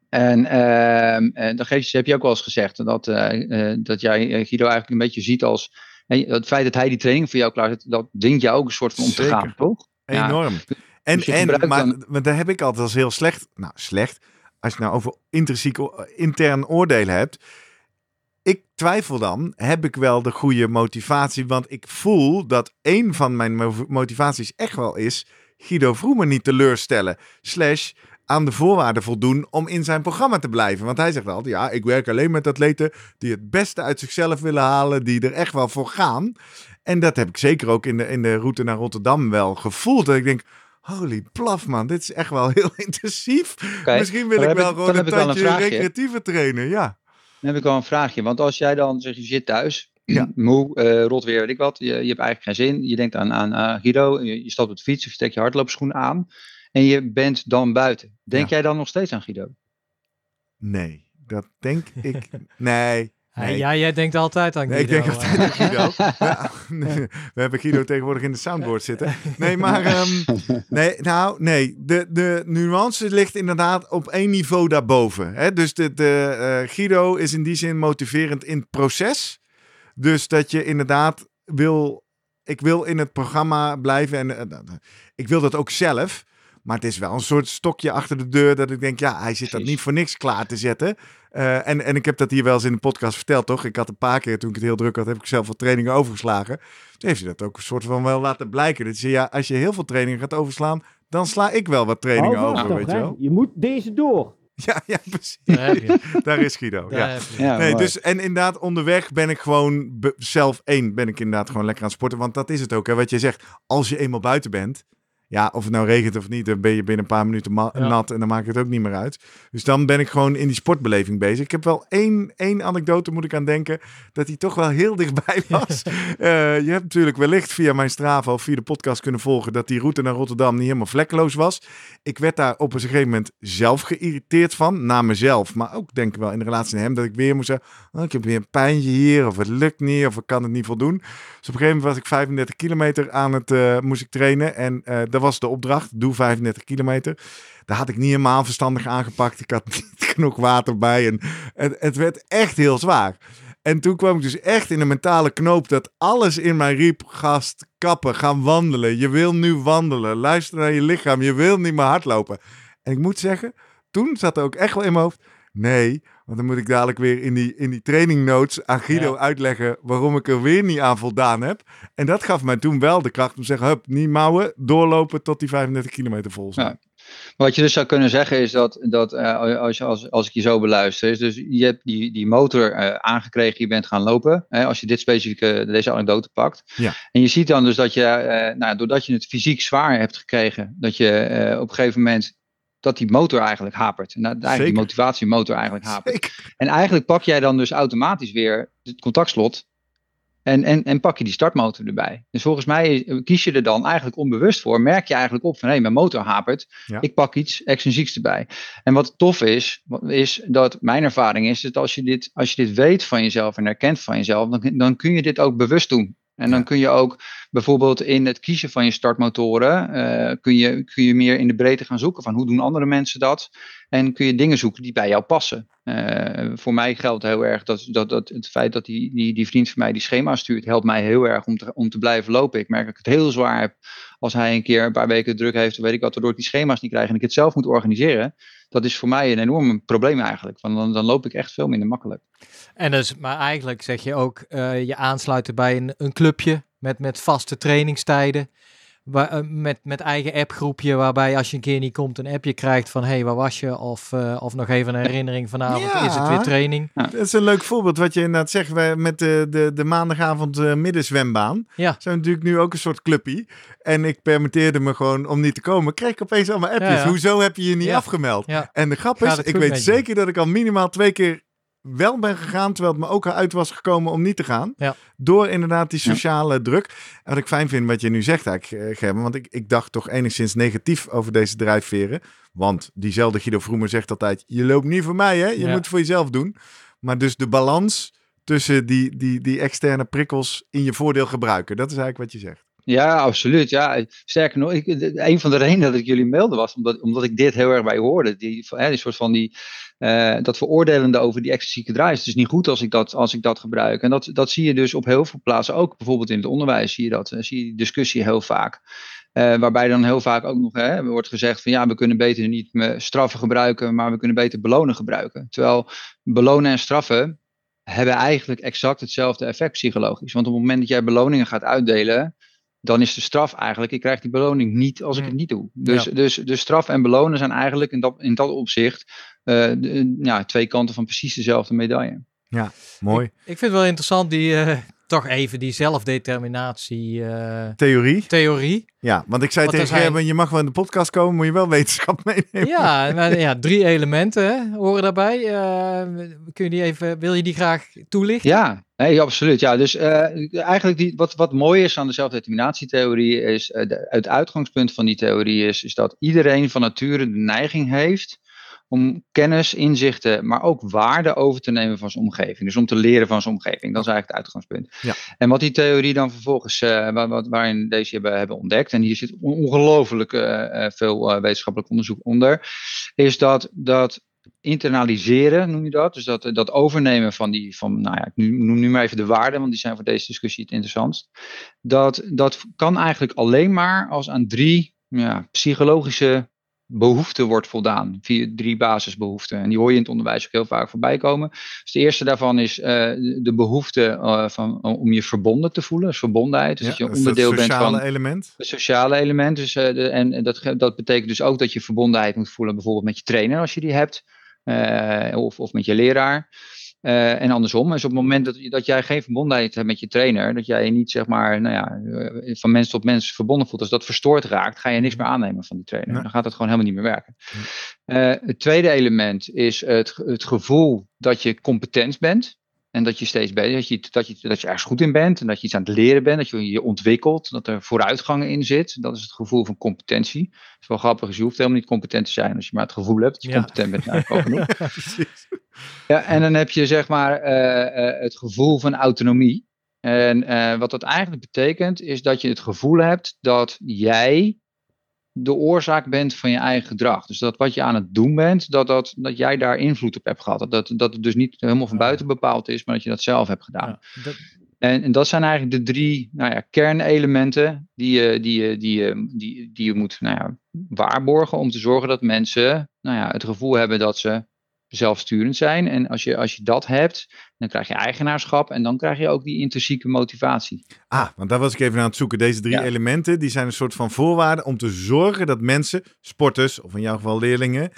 En, ehm, en dan geef je, heb je ook wel eens gezegd dat, dat jij Guido eigenlijk een beetje ziet als. het feit dat hij die training voor jou klaar zet, dat dwingt jou ook een soort van om te
Zeker.
gaan, toch? Ja.
Enorm. En,
Dus
en maar,
dan-
maar daar heb ik altijd als heel slecht. Nou, slecht. Als je nou over intrinsiek o- intern oordelen hebt. Ik twijfel dan, heb ik wel de goede motivatie? Want ik voel dat een van mijn mo- motivaties echt wel is Guido Vroemen niet teleurstellen. Slash aan de voorwaarden voldoen om in zijn programma te blijven. Want hij zegt altijd, ja, ik werk alleen met atleten die het beste uit zichzelf willen halen, die er echt wel voor gaan. En dat heb ik zeker ook in de, in de route naar Rotterdam wel gevoeld. Dat ik denk, holy plaf man, dit is echt wel [LAUGHS] heel intensief. Misschien wil ik wel gewoon een tandje recreatieve trainen. Ja,
Dan heb ik wel een vraagje. Want als jij dan zeg je zit thuis,
Ja. [CLEARS THROAT]
moe, eh, rot weer, weet ik wat. Je, je hebt eigenlijk geen zin. Je denkt aan, aan Guido. Je, je stapt op de fiets of je trekt je hardloopschoenen aan. En je bent dan buiten. Denk
Ja.
jij dan nog steeds aan Guido?
nee, dat denk ik. Nee.
Ja,
nee.
ja, jij denkt altijd aan
Nee, ik
Guido.
denk altijd aan Guido. [LAUGHS] Ja, we hebben Guido tegenwoordig in de soundboard zitten. Nee, maar ehm, [LAUGHS] nee, nou, nee. De, de nuance ligt inderdaad op één niveau daarboven. Hè? Dus de, de, eh, Guido is in die zin motiverend in het proces. Dus dat je inderdaad wil... Ik wil in het programma blijven en eh, eh, ik wil dat ook zelf. Maar het is wel een soort stokje achter de deur dat ik denk, ja, hij zit dat niet voor niks klaar te zetten. Eh, en, en ik heb dat hier wel eens in de podcast verteld, toch? Ik had een paar keer, toen ik het heel druk had, heb ik zelf wat trainingen overgeslagen. Toen heeft hij dat ook een soort van wel laten blijken. Dat je, ja, als je heel veel trainingen gaat overslaan, dan sla ik wel wat trainingen
vast
over,
toch,
weet je
hè?
wel?
Je moet deze door. [LAUGHS]
Ja, ja, precies. [LAUGHS]
Daar
is Guido.
Daar
Ja. Nee, dus en inderdaad, onderweg ben ik gewoon be- zelf één. Ben ik inderdaad gewoon lekker aan het sporten. Want dat is het ook. Hè, wat je zegt, als je eenmaal buiten bent. Ja, of het nou regent of niet, dan ben je binnen een paar minuten
Ja.
nat en dan maakt het ook niet meer uit. Dus dan ben ik gewoon in die sportbeleving bezig. Ik heb wel één, één anekdote, moet ik aan denken, dat hij toch wel heel dichtbij [LAUGHS] was. Eh, je hebt natuurlijk wellicht via mijn Strava of via de podcast kunnen volgen dat die route naar Rotterdam niet helemaal vlekkeloos was. Ik werd daar op een gegeven moment zelf geïrriteerd van, naar mezelf. Maar ook denk ik wel in de relatie met hem, dat ik weer moest zeggen, oh, ik heb weer een pijntje hier, of het lukt niet, of ik kan het niet voldoen. Dus op een gegeven moment was ik 35 kilometer aan het, eh, moest ik trainen. En eh, dat was de opdracht, doe 35 kilometer. Daar had ik niet helemaal verstandig aangepakt. Ik had [LAUGHS] niet genoeg water bij en het, het werd echt heel zwaar. En toen kwam ik dus echt in een mentale knoop dat alles in mij riep: gast, kappen, gaan wandelen. Je wil nu wandelen. Luister naar je lichaam. Je wil niet meer hardlopen. En ik moet zeggen, toen zat er ook echt wel in mijn hoofd: nee, want dan moet ik dadelijk weer in die, in die training notes aan Guido
Ja.
uitleggen waarom ik er weer niet aan voldaan heb. En dat gaf mij toen wel de kracht om te zeggen: hup, niet mouwen, doorlopen tot die 35 kilometer vol zijn.
Ja. Wat je dus zou kunnen zeggen is dat, dat eh, als, als, als ik je zo beluister, is dus je hebt die, die motor eh, aangekregen, je bent gaan lopen. Hè, als je dit specifieke, deze anekdote pakt.
Ja.
En je ziet dan dus dat je, eh, nou, doordat je het fysiek zwaar hebt gekregen, dat je op een gegeven moment dat die motor eigenlijk hapert. En dat eigenlijk
Zeker.
die motivatiemotor eigenlijk hapert.
Zeker.
En eigenlijk pak jij dan dus automatisch weer het contactslot. En, en, en pak je die startmotor erbij. Dus volgens mij is- kies je er dan eigenlijk onbewust voor. Merk je eigenlijk op van hé, mijn motor hapert.
Ja.
Ik pak iets extrinsieks erbij. En wat tof is, is dat mijn ervaring is dat als je dit, als je dit weet van jezelf en herkent van jezelf, dan, dan kun je dit ook bewust doen. En dan kun je ook bijvoorbeeld in het kiezen van je startmotoren, eh, kun, je, kun je meer in de breedte gaan zoeken van hoe doen andere mensen dat. En kun je dingen zoeken die bij jou passen. Eh, voor mij geldt heel erg dat, dat, dat het feit dat die, die, die vriend van mij die schema stuurt, helpt mij heel erg om te, om te blijven lopen. Ik merk dat ik het heel zwaar heb als hij een keer een paar weken druk heeft, weet ik wat, waardoor ik die schema's niet krijg en ik het zelf moet organiseren. Dat is voor mij een enorm probleem eigenlijk. Want dan, dan loop ik echt veel minder makkelijk.
En dus, maar eigenlijk zeg je ook eh, je aansluiten bij een, een clubje met, met vaste trainingstijden. Waar, eh, met, met eigen appgroepje, waarbij als je een keer niet komt, een appje krijgt van hé, hey, waar was je? Of, eh, of nog even een herinnering vanavond,
Ja.
is het weer training?
Dat is een leuk voorbeeld wat je inderdaad zegt. Wij met de, de, de maandagavond eh, middenzwembaan.
Ja.
Zijn natuurlijk nu ook een soort clubpie. En ik permitteerde me gewoon om niet te komen. Kreeg ik opeens allemaal appjes.
Ja, ja.
Hoezo heb je je niet
Ja.
afgemeld?
Ja.
En de grap
Gaat
is, ik weet
je?
zeker dat ik al minimaal twee keer wel ben gegaan, terwijl het me ook uit was gekomen om niet te gaan.
Ja.
Door inderdaad die
Ja.
sociale druk. En wat ik fijn vind wat je nu zegt eigenlijk, eh, Gerben, want ik, ik dacht toch enigszins negatief over deze drijfveren. Want diezelfde Guido Vroemer zegt altijd, je loopt niet voor mij hè, je
Ja.
moet het voor jezelf doen. Maar dus de balans tussen die, die, die externe prikkels in je voordeel gebruiken, dat is eigenlijk wat je zegt.
Ja, absoluut. Ja. Sterker nog, ik, een van de redenen dat ik jullie mailde was omdat, omdat ik dit heel erg bij hoorde. Die, hè, die soort van die, eh, dat veroordelende over die extensieke draai. Het is niet goed als ik dat, als ik dat gebruik. En dat, dat zie je dus op heel veel plaatsen ook. Bijvoorbeeld in het onderwijs zie je dat. zie je die discussie heel vaak. Eh, waarbij dan heel vaak ook nog hè, wordt gezegd van ja, we kunnen beter niet straffen gebruiken, maar we kunnen beter belonen gebruiken. Terwijl belonen en straffen hebben eigenlijk exact hetzelfde effect psychologisch. Want op het moment dat jij beloningen gaat uitdelen, dan is de straf eigenlijk, ik krijg die beloning niet als ik het niet doe. Dus,
Ja.
dus, dus straf en belonen zijn eigenlijk in dat, in dat opzicht eh, de- ja, twee kanten van precies dezelfde medaille.
Mooi.
Ik vind het wel interessant, die, eh, toch even die zelfdeterminatie eh,
Theorie?
theorie.
Ja, want ik zei
Want
tegen
zijn-
je mag wel in de podcast komen, moet je wel wetenschap [LAUGHS] meenemen.
Ja, maar, ja, drie elementen hè, horen daarbij. Kun je die even, wil je die graag toelichten?
Ja, nee, absoluut. Ja, dus eh, eigenlijk die, wat, wat mooi is aan de zelfdeterminatietheorie is, eh, de, het uitgangspunt van die theorie is, is dat iedereen van nature de neiging heeft om kennis, inzichten, maar ook waarde over te nemen van zijn omgeving. Dus om te leren van zijn omgeving. Dat is eigenlijk het uitgangspunt.
Ja.
En wat die theorie dan vervolgens, eh, wat, wat, waarin deze hebben, hebben ontdekt, en hier zit on- ongelooflijk eh, eh, veel eh, wetenschappelijk onderzoek onder, is dat, dat internaliseren, noem je dat. Dus dat, dat overnemen van die, van, nou ja, ik noem nu maar even de waarden, want die zijn voor deze discussie het interessantst. Dat, dat kan eigenlijk alleen maar als aan drie ja, psychologische behoeften wordt voldaan. Vier, drie basisbehoeften. En die hoor je in het onderwijs ook heel vaak voorbij komen. Dus de eerste daarvan is eh, de- behoefte eh, van, om je verbonden te voelen. Dus verbondenheid. Dus
Ja,
dat je
is
onderdeel
het
bent
sociale
van
element.
het sociale element. Dus, de, en dat, dat betekent dus ook dat je verbondenheid moet voelen, bijvoorbeeld met je trainer als je die hebt, of, of met je leraar. Eh, en andersom. Dus op het moment dat, dat jij geen verbondenheid hebt met je trainer, dat jij je niet zeg maar, nou ja, eh, van mens tot mens verbonden voelt, als dat verstoord raakt, ga je niks meer aannemen van die trainer.
Nee.
Dan gaat het gewoon helemaal niet meer werken. Eh, het tweede element is het, het gevoel dat je competent bent. En dat je steeds beter, dat je, dat, je, dat je ergens goed in bent en dat je iets aan het leren bent, dat je je ontwikkelt, dat er vooruitgang in zit. Dat is het gevoel van competentie. Het is wel grappig, dus je hoeft helemaal niet competent te zijn als je maar het gevoel hebt dat je
Ja.
competent bent. Nou, [LAUGHS] ook genoeg.
Ja, precies.
Ja, en dan heb je zeg maar eh, eh, het gevoel van autonomie. En eh, wat dat eigenlijk betekent, is dat je het gevoel hebt dat jij de oorzaak bent van je eigen gedrag. Dus dat wat je aan het doen bent, dat, dat, dat jij daar invloed op hebt gehad. Dat, dat, het dus niet helemaal van buiten bepaald is, maar dat je dat zelf hebt gedaan.
Ja, dat-
En, en dat zijn eigenlijk de drie nou ja, kernelementen die je, die, je, die, je, die, die je moet nou ja, waarborgen om te zorgen dat mensen nou ja, het gevoel hebben dat ze zelfsturend zijn. En als je, als je dat hebt, dan krijg je eigenaarschap en dan krijg je ook die intrinsieke motivatie.
Ah, want daar was ik even aan het zoeken. Deze drie
Ja.
elementen, die zijn een soort van voorwaarden om te zorgen dat mensen, sporters, of in jouw geval leerlingen,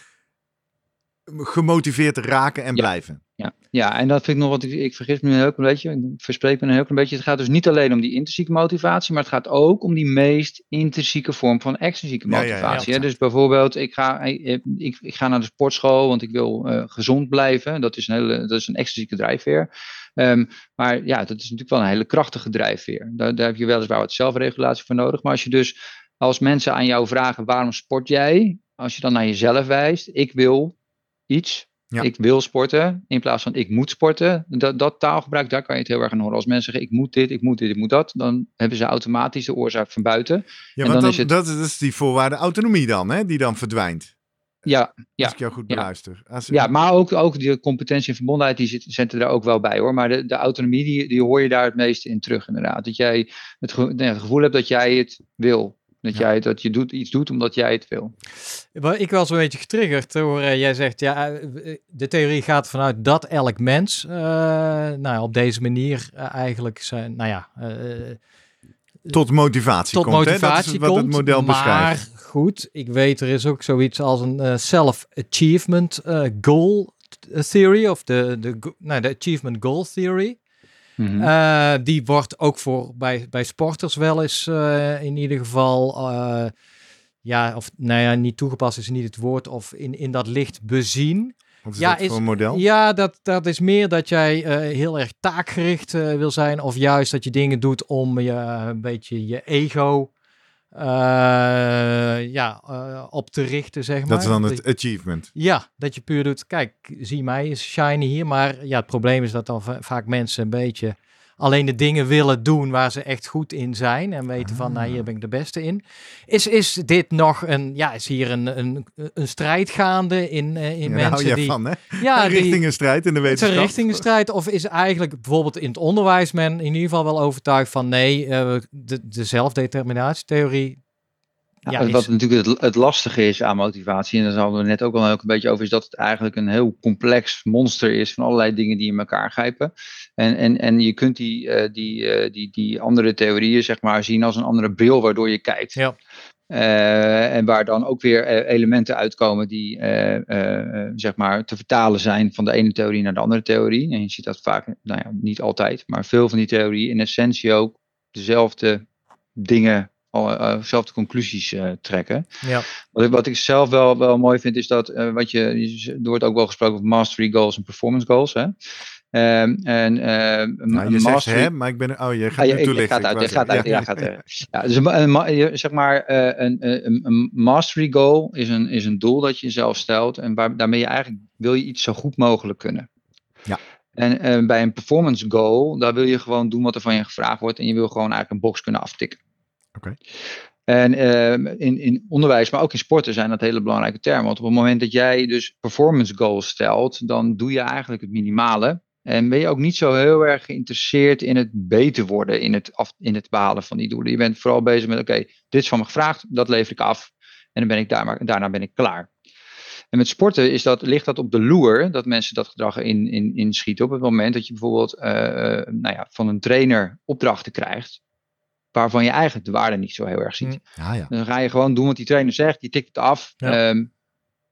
gemotiveerd raken en blijven.
Ja. ja, en dat vind ik nog wat ik, ik vergis me een heel klein beetje, ik verspreek me een heel klein beetje. Het gaat dus niet alleen om die intrinsieke motivatie, maar het gaat ook om die meest intrinsieke vorm van extrinsieke motivatie. Ja, dus bijvoorbeeld, ik ga, ik, ik, ga naar de sportschool, want ik wil uh, gezond blijven. Dat is een, hele, dat is een extrinsieke drijfveer. Um, maar ja, dat is natuurlijk wel een hele krachtige drijfveer. Daar, daar heb je weliswaar wat zelfregulatie voor nodig. Maar als je dus, als mensen aan jou vragen, waarom sport jij? Als je dan naar jezelf wijst, ik wil iets, Ik wil sporten in plaats van ik moet sporten. Dat, dat taalgebruik, daar kan je het heel erg aan horen. Als mensen zeggen ik moet dit, ik moet dit, ik moet dat, dan hebben ze automatisch de oorzaak van buiten.
Ja, maar dan, is het... dat, is die voorwaarde autonomie dan, hè, die dan verdwijnt.
Ja, ja.
Als ik jou goed beluister.
Ja, maar ook, ook die competentie en verbondenheid, die zit, zitten er ook wel bij hoor. Maar de, de autonomie, die, die hoor je daar het meeste in terug inderdaad. Dat jij het, het gevoel hebt dat jij het wil. Dat, jij, dat je doet, iets doet omdat jij het wil.
Ik was een beetje getriggerd hoor. Uh, jij zegt, ja, eh, de theorie gaat vanuit dat elk mens uh, nou, op deze manier eigenlijk zijn, nou ja...
tot motivatie
tot
komt.
motivatie
hè? Dat is wat het model beschrijft.
Maar goed, ik weet er is ook zoiets als een self-achievement goal theory. Of de, de, nou, de achievement goal theory. Mhm. Eh, die wordt ook voor, bij, bij sporters wel eens uh, in ieder geval, uh, ja, of nou ja, niet toegepast is niet het woord, of in, in dat licht bezien.
Wat is
ja,
dat
is,
voor een model?
Ja, dat, dat is meer dat jij heel erg taakgericht wil zijn, of juist dat je dingen doet om je een beetje je ego uh, ja, uh, op te richten, zeg maar.
Dat is dan het achievement.
Ja, dat je puur doet, kijk, zie mij, is shiny hier. Maar ja, het probleem is dat dan vaak mensen een beetje alleen de dingen willen doen waar ze echt goed in zijn en weten van, nou hier ah. ben ik de beste in. Is, is dit nog een, ja, is hier een, een, een strijd gaande in, uh, in ja, mensen die...
Van, hè? Ja, richting een strijd in de wetenschap.
Een richting een strijd of is eigenlijk bijvoorbeeld in het onderwijs men in ieder geval wel overtuigd van nee, uh, de, de zelfdeterminatietheorie
ja, wat natuurlijk het, het, lastige is aan motivatie, en daar hadden we net ook al een beetje over, is dat het eigenlijk een heel complex monster is van allerlei dingen die in elkaar grijpen. En, en, en je kunt die, uh, die, uh, die, die andere theorieën zeg maar, zien als een andere bril waardoor je kijkt.
Ja.
Uh, en waar dan ook weer elementen uitkomen die zeg maar te vertalen zijn van de ene theorie naar de andere theorie. En je ziet dat vaak, nou ja, niet altijd, maar veel van die theorieën in essentie ook dezelfde dingen uh, zelfde conclusies uh, trekken.
Ja.
Wat, ik, wat ik zelf wel, wel mooi vind, is dat uh, wat je, er wordt ook wel gesproken over mastery goals en performance goals. Hè? Um, en,
nou, je mastery... zegt hè, maar ik ben... Oh, je gaat ah, nu toelichten.
Gaat uit, gaat uit, ja, gaat uit. Ja, dus een, zeg maar, een, een, een, mastery goal is een, is een doel dat je jezelf stelt en waar, daarmee je eigenlijk wil je iets zo goed mogelijk kunnen.
Ja.
En bij een performance goal, daar wil je gewoon doen wat er van je gevraagd wordt en je wil gewoon eigenlijk een box kunnen aftikken. En uh, in, in onderwijs, maar ook in sporten zijn dat hele belangrijke termen. Want op het moment dat jij dus performance goals stelt, dan doe je eigenlijk het minimale. En ben je ook niet zo heel erg geïnteresseerd in het beter worden, in het, af, in het behalen van die doelen. Je bent vooral bezig met, oké, dit is van me gevraagd, dat lever ik af. En dan ben ik daar, maar daarna ben ik klaar. En met sporten is dat, ligt dat op de loer, dat mensen dat gedrag in, in, inschieten. Op het moment dat je bijvoorbeeld uh, nou ja, van een trainer opdrachten krijgt waarvan je eigenlijk de waarde niet zo heel erg ziet.
Ja, ja.
Dan ga je gewoon doen wat die trainer zegt, die tikt het af. Ehm,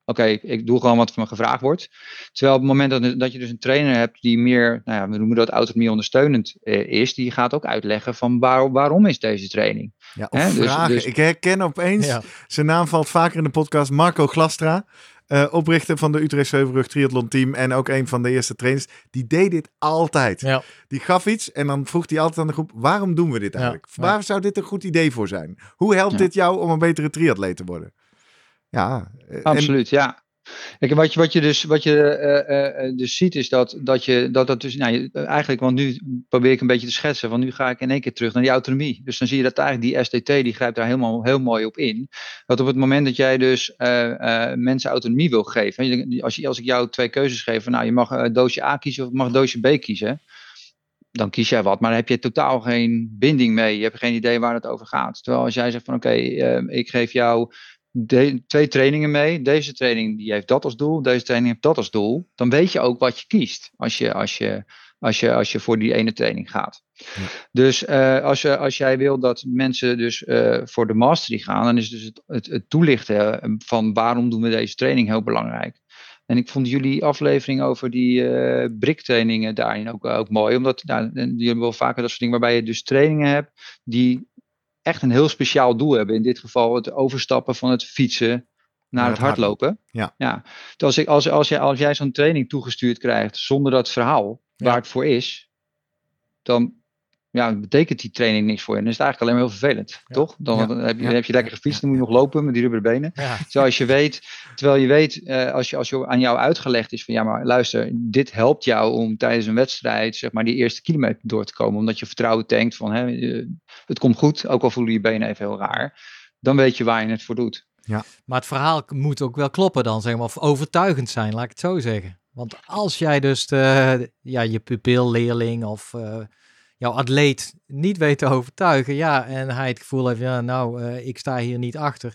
oké, ik doe gewoon wat van me gevraagd wordt. Terwijl op het moment dat, dat je dus een trainer hebt die meer, nou ja, we noemen dat autonomie ondersteunend uh, is, die gaat ook uitleggen van waar, waarom is deze training.
Ja, of dus- vragen. Dus, ik herken opeens, zijn naam valt vaker in de podcast, Marco Glastra. Uh, oprichter van de Utrecht Heuvelrug Triathlon Team en ook een van de eerste trainers, die deed dit altijd.
Ja.
Die gaf iets en dan vroeg hij altijd aan de groep, waarom doen we dit eigenlijk? Ja. Waar zou dit een goed idee voor zijn? Hoe helpt dit jou om een betere triatleet te worden? Ja.
Eh, Absoluut, ja. Kijk, wat je, wat je, dus, wat je uh, uh, dus ziet is dat, dat, je, dat dat dus, nou, eigenlijk, want nu probeer ik een beetje te schetsen, want nu ga ik in één keer terug naar die autonomie. Dus dan zie je dat eigenlijk die SDT, die grijpt daar helemaal heel mooi op in. Dat op het moment dat jij dus mensen autonomie wil geven, als, als ik jou twee keuzes geef, van, nou je mag doosje A kiezen of mag doosje B kiezen, dan kies jij wat, maar dan heb je totaal geen binding mee. Je hebt geen idee waar het over gaat. Terwijl als jij zegt van oké, ik geef jou de, twee trainingen mee. Deze training die heeft dat als doel, deze training heeft dat als doel. Dan weet je ook wat je kiest als je, als je, als je, als je voor die ene training gaat. Ja. Dus uh, als, je, als jij wil dat mensen dus uh, voor de mastery gaan, dan is dus het, het, het, toelichten van waarom doen we deze training heel belangrijk. En ik vond jullie aflevering over die uh, briktrainingen daarin ook, ook mooi. Omdat nou, jullie hebben wel vaker dat soort dingen waarbij je dus trainingen hebt die echt een heel speciaal doel hebben. In dit geval het overstappen van het fietsen naar het hardlopen.
Ja.
ja. Dus als, ik, als, als, jij, als jij zo'n training toegestuurd krijgt zonder dat verhaal waar het voor is, dan ja, betekent die training niks voor je. Dan is het eigenlijk alleen maar heel vervelend, toch? Dan, heb, je, heb je lekker gefietst, dan moet je nog lopen met die rubberen benen. Zoals je weet, terwijl je weet, uh, als, je, als je aan jou uitgelegd is van ja, maar luister, dit helpt jou om tijdens een wedstrijd, zeg maar, die eerste kilometer door te komen. Omdat je vertrouwen tankt van hè, eh, het komt goed, ook al voelen je benen even heel raar. Dan weet je waar je het voor doet.
Ja. Maar het verhaal moet ook wel kloppen dan, zeg maar, of overtuigend zijn, laat ik het zo zeggen. Want als jij dus de, ja, je pupil, leerling of uh, jouw atleet niet weet te overtuigen, ja, en hij het gevoel heeft, ja, nou, uh, ik sta hier niet achter.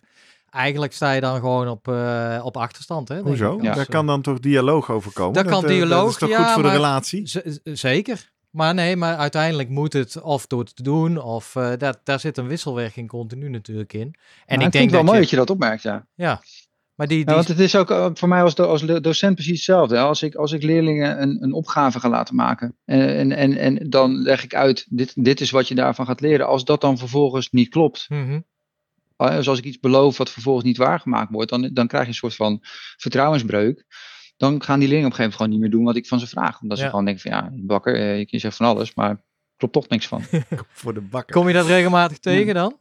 Eigenlijk sta je dan gewoon op, uh, op achterstand. Hè,
Hoezo? Ja. Daar kan dan toch dialoog over komen?
Daar kan dialoog, Dat
is toch
ja,
goed voor de relatie?
Zeker. Maar nee, maar uiteindelijk moet het of door het te doen, of uh, daar, daar zit een wisselwerking continu natuurlijk in.
En nou, ik, denk het wel mooi dat je dat opmerkt, ja.
Ja, maar die, die...
Ja, want het is ook eh, voor mij als, als docent precies hetzelfde. Als ik, als ik leerlingen een, een opgave ga laten maken en, en, en dan leg ik uit, dit, dit is wat je daarvan gaat leren. Als dat dan vervolgens niet klopt, mm -hmm. als ik iets beloof wat vervolgens niet waargemaakt wordt, dan, dan krijg je een soort van vertrouwensbreuk dan gaan die leerlingen op een gegeven moment gewoon niet meer doen wat ik van ze vraag. Omdat ze gewoon denken van ja, bakker, eh, je kunt zeggen van alles, maar klopt toch niks van. [LAUGHS]
Voor de bakker.
Kom je dat regelmatig tegen dan?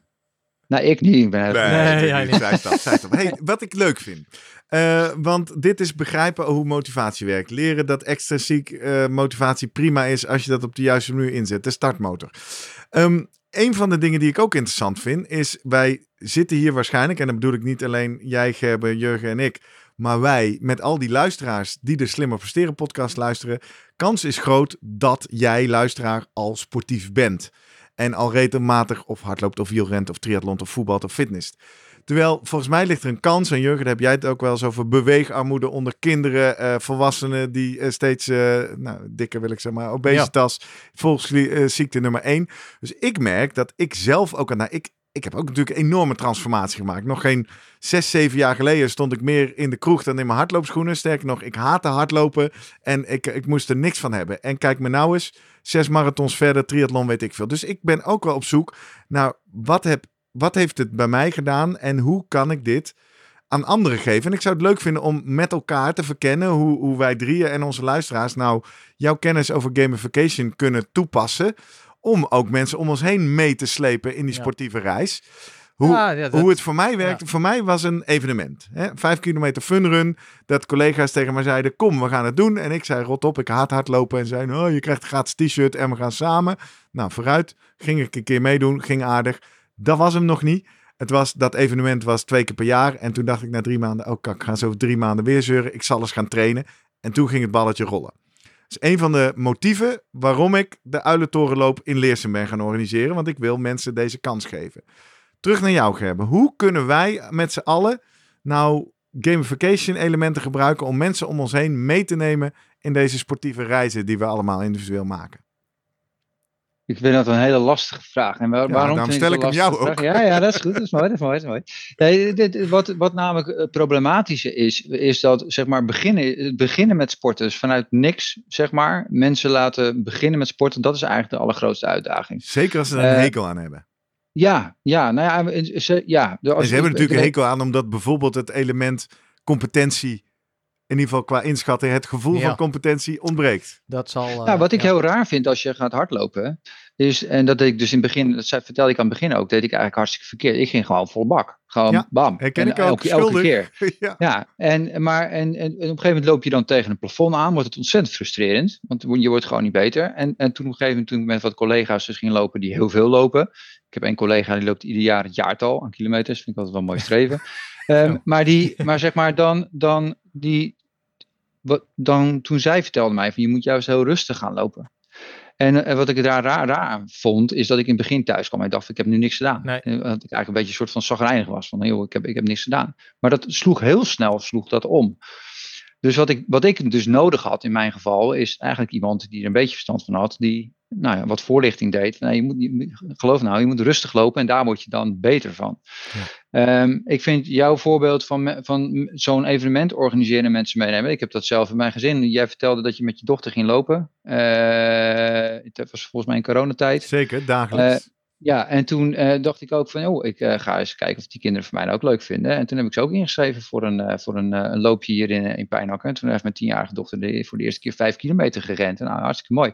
Nou, ik niet. Ik
ben nee, nee, nee, niet. Zij stap, zij stap. Hey, wat ik leuk vind. Uh, want dit is begrijpen hoe motivatie werkt. Leren dat extrinsiek uh, motivatie prima is als je dat op de juiste manier inzet. De startmotor. Um, een van de dingen die ik ook interessant vind is, wij zitten hier waarschijnlijk, en dan bedoel ik niet alleen jij, Gerben, Jurgen en ik, maar wij, met al die luisteraars die de Slimmer Presteren podcast luisteren, kans is groot dat jij luisteraar al sportief bent. En al regelmatig of hardloopt of wielrent of triathlon of voetbalt of fitness. Terwijl volgens mij ligt er een kans, en Jurgen, daar heb jij het ook wel eens over beweegarmoede onder kinderen, uh, volwassenen die uh, steeds, uh, nou, dikker wil ik zeg maar, obesitas, ja. volksziekte nummer één. Dus ik merk dat ik zelf ook nou, ik, ik heb ook natuurlijk een enorme transformatie gemaakt. Nog geen zes, zeven jaar geleden stond ik meer in de kroeg dan in mijn hardloopschoenen. Sterker nog, ik haatte hardlopen en ik, ik moest er niks van hebben. En kijk me nou eens, zes marathons verder, triathlon weet ik veel. Dus ik ben ook wel op zoek naar wat, heb, wat heeft het bij mij gedaan en hoe kan ik dit aan anderen geven. En ik zou het leuk vinden om met elkaar te verkennen hoe, hoe wij drieën en onze luisteraars nou jouw kennis over gamification kunnen toepassen om ook mensen om ons heen mee te slepen in die sportieve reis. Hoe, ja, hoe het voor mij werkte, voor mij was een evenement. Hè? Vijf kilometer funrun, dat collega's tegen mij zeiden, kom, we gaan het doen. En ik zei, rot op, ik haat hardlopen. En zeiden, oh, je krijgt een gratis t-shirt en we gaan samen. Nou, vooruit, ging ik een keer meedoen, ging aardig. Dat was hem nog niet. Het was, dat evenement was twee keer per jaar. En toen dacht ik na drie maanden, oh kak, ik ga zo drie maanden weer zeuren. Ik zal eens gaan trainen. En toen ging het balletje rollen is een van de motieven waarom ik de Uilentorenloop in Leersen ben gaan organiseren. Want ik wil mensen deze kans geven. Terug naar jou, Gerben. Hoe kunnen wij met z'n allen nou gamification elementen gebruiken om mensen om ons heen mee te nemen in deze sportieve reizen die we allemaal individueel maken?
Ik vind dat een hele lastige vraag. En waar, waarom
stel ik hem jou
ook. Ja, ja, dat is goed. Dat is mooi. Dat is mooi, dat is mooi. Nee, dit, wat, wat namelijk eh, problematische is, is dat zeg maar, beginnen, beginnen met sporten, dus vanuit niks, zeg maar, mensen laten beginnen met sporten, dat is eigenlijk de allergrootste uitdaging.
Zeker als ze er een uh, hekel aan hebben.
Ja, ja, nou ja, ze, ja.
Als, en ze hebben natuurlijk een hekel aan omdat bijvoorbeeld het element competentie in ieder geval qua inschatten, het gevoel van competentie ontbreekt.
Dat zal. Uh,
nou, wat ik heel raar vind als je gaat hardlopen, is, en dat deed ik dus in het begin, dat vertelde ik aan het begin ook, deed ik eigenlijk hartstikke verkeerd. Ik ging gewoon vol bak. Gewoon ja, bam.
Herken ik ook,
elke, elke keer. [LAUGHS] ja. ja, en, maar, en, en, op een gegeven moment loop je dan tegen een plafond aan, wordt het ontzettend frustrerend, want je wordt gewoon niet beter. En, en toen op een gegeven moment, toen ik met wat collega's dus ging lopen die heel veel lopen. Ik heb een collega die loopt ieder jaar het jaartal aan kilometers, vind ik altijd wel mooi streven. [LAUGHS] um, maar, die, maar zeg maar dan, dan die, wat, dan, toen zij vertelde mij van je moet juist heel rustig gaan lopen. En, en wat ik daar raar, raar vond, is dat ik in het begin thuis kwam en ik dacht, ik heb nu niks gedaan. Nee. En dat ik eigenlijk een beetje een soort van zagrijnig was. Van, joh, ik heb, ik heb niks gedaan. Maar dat sloeg heel snel, sloeg dat om. Dus wat ik, wat ik dus nodig had in mijn geval, is eigenlijk iemand die er een beetje verstand van had, die nou ja, wat voorlichting deed. Nee, je moet, je, geloof nou, je moet rustig lopen en daar word je dan beter van. Ehm, ik vind jouw voorbeeld van, van zo'n evenement organiseren en mensen meenemen. Ik heb dat zelf in mijn gezin. Jij vertelde dat je met je dochter ging lopen. Uh, het was volgens mij in coronatijd.
Zeker, dagelijks.
Uh, ja, en toen uh, dacht ik ook van, oh, ik uh, ga eens kijken of die kinderen van mij dat ook leuk vinden. En toen heb ik ze ook ingeschreven voor een, uh, voor een, een, loopje hier in, in Pijnakker. En toen heeft mijn tienjarige dochter de, voor de eerste keer vijf kilometer gerend. En nou, hartstikke mooi.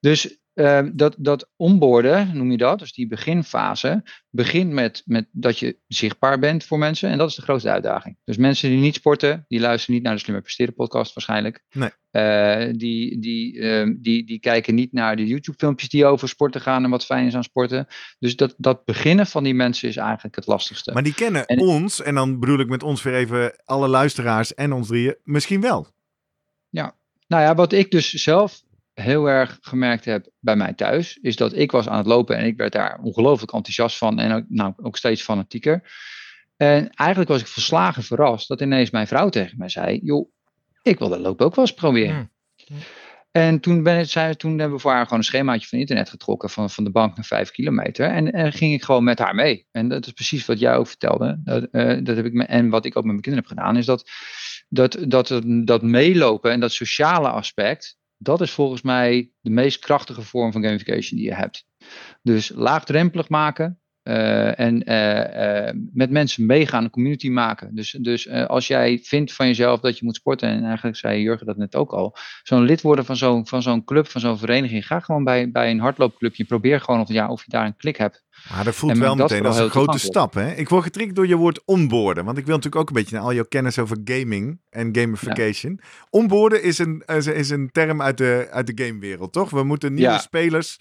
Dus uh, dat, dat onboorden, noem je dat, dus die beginfase, begint met, met dat je zichtbaar bent voor mensen. En dat is de grootste uitdaging. Dus mensen die niet sporten, die luisteren niet naar de Slimmer Presteren podcast waarschijnlijk.
Nee.
Uh, die, die, uh, die, die kijken niet naar de YouTube filmpjes die over sporten gaan en wat fijn is aan sporten. Dus dat, dat beginnen van die mensen is eigenlijk het lastigste.
Maar die kennen en, ons, en dan bedoel ik met ons weer even alle luisteraars en ons drieën, misschien wel.
Ja, nou ja, wat ik dus zelf heel erg gemerkt heb bij mij thuis, is dat ik was aan het lopen en ik werd daar ongelooflijk enthousiast van en ook, nou, ook steeds fanatieker. En eigenlijk was ik verslagen verrast dat ineens mijn vrouw tegen mij zei, joh, ik wil dat lopen ook wel eens proberen. Hmm. En toen, ben het, toen hebben we voor haar gewoon een schemaatje van internet getrokken van, van de bank naar vijf kilometer. En, en ging ik gewoon met haar mee. En dat is precies wat jij ook vertelde. Dat, uh, dat heb ik me, en wat ik ook met mijn kinderen heb gedaan, is dat, dat, dat, dat meelopen en dat sociale aspect, dat is volgens mij de meest krachtige vorm van gamification die je hebt. Dus laagdrempelig maken uh, en uh, uh, met mensen meegaan, een community maken. Dus, dus als jij vindt van jezelf dat je moet sporten, en eigenlijk zei Jurgen dat net ook al, zo'n lid worden van zo'n van zo'n club, van zo'n vereniging, ga gewoon bij, bij een hardloopclubje, probeer gewoon of, ja, of je daar een klik hebt.
Maar dat voelt wel meteen als een grote stap. Hè? Ik word getriggerd door je woord onboorden. Want ik wil natuurlijk ook een beetje naar al jouw kennis over gaming en gamification. Ja. Onboorden is een, is een term uit de, uit de gamewereld, toch? We moeten nieuwe ja. spelers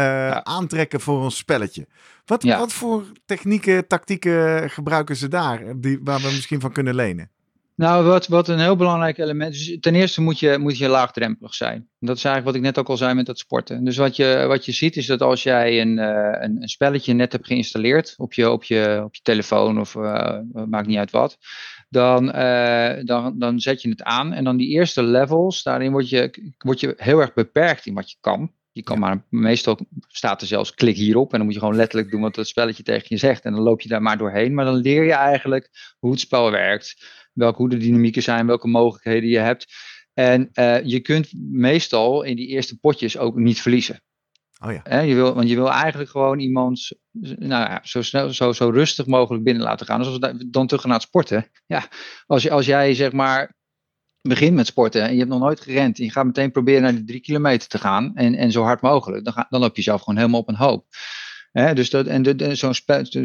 ja. aantrekken voor ons spelletje. Wat, wat voor technieken, tactieken gebruiken ze daar, die, waar we misschien van kunnen lenen?
Nou, wat, wat een heel belangrijk element is, ten eerste moet je, moet je laagdrempelig zijn. Dat is eigenlijk wat ik net ook al zei met dat sporten. Dus wat je, wat je ziet is dat als jij een, uh, een, een, spelletje net hebt geïnstalleerd op je, op je, op je telefoon of uh, maakt niet uit wat, dan, uh, dan, dan zet je het aan en dan die eerste levels, daarin word je, word je heel erg beperkt in wat je kan. Je kan maar, meestal staat er zelfs klik hierop en dan moet je gewoon letterlijk doen wat het spelletje tegen je zegt. En dan loop je daar maar doorheen. Maar dan leer je eigenlijk hoe het spel werkt, welke, hoe de dynamieken zijn, welke mogelijkheden je hebt. En uh, je kunt meestal in die eerste potjes ook niet verliezen.
Oh ja.
He, je wil, want je wil eigenlijk gewoon iemand nou ja, zo, snel, zo, zo rustig mogelijk binnen laten gaan. Dus als we dan terug gaan naar het sporten. Ja, als, je, als jij zeg maar begint met sporten en je hebt nog nooit gerend en je gaat meteen proberen naar die drie kilometer te gaan en, en zo hard mogelijk, dan, ga, dan loop je zelf gewoon helemaal op een hoop. He, dus dat, en zo'n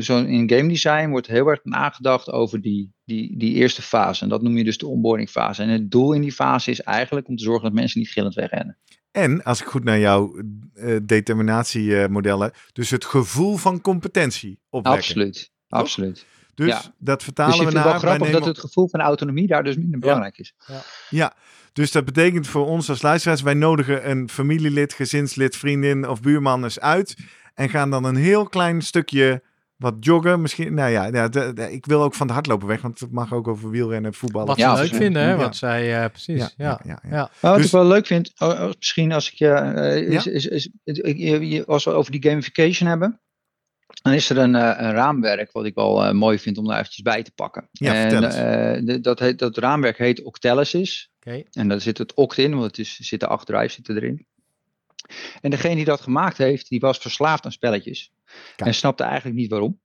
zo in game design wordt heel erg nagedacht over die, die, die eerste fase. En dat noem je dus de onboarding fase. En het doel in die fase is eigenlijk om te zorgen dat mensen niet gillend wegrennen.
En als ik goed naar jouw uh, determinatiemodellen, dus het gevoel van competentie opwekken.
Absoluut, absoluut.
Dus ja. dat vertalen
dus
we naar.
Het is wel grappig dat het gevoel van autonomie daar dus minder belangrijk
ja.
is.
Ja. ja. dus dat betekent voor ons als luisteraars, wij nodigen een familielid, gezinslid, vriendin of buurman eens uit. En gaan dan een heel klein stukje wat joggen. Misschien, nou ja, ja de, de, ik wil ook van de hardlopen weg, want het mag ook over wielrennen, voetballen.
Wat
ja,
ze leuk vinden, hè? Wat zij, uh, precies. Ja, ja,
ja. ja. wat dus, ik wel leuk vind, oh, misschien als ik je, uh, is, is, is, is, als we over die gamification hebben. Dan is er een, uh, een raamwerk wat ik wel uh, mooi vind om daar eventjes bij te pakken.
Ja,
en, uh, de, dat, heet, dat raamwerk heet Octalysis.
Okay.
En daar zit het oct in, want het is, zitten acht drives zitten erin. En degene die dat gemaakt heeft, die was verslaafd aan spelletjes. Kijk. En snapte eigenlijk niet waarom.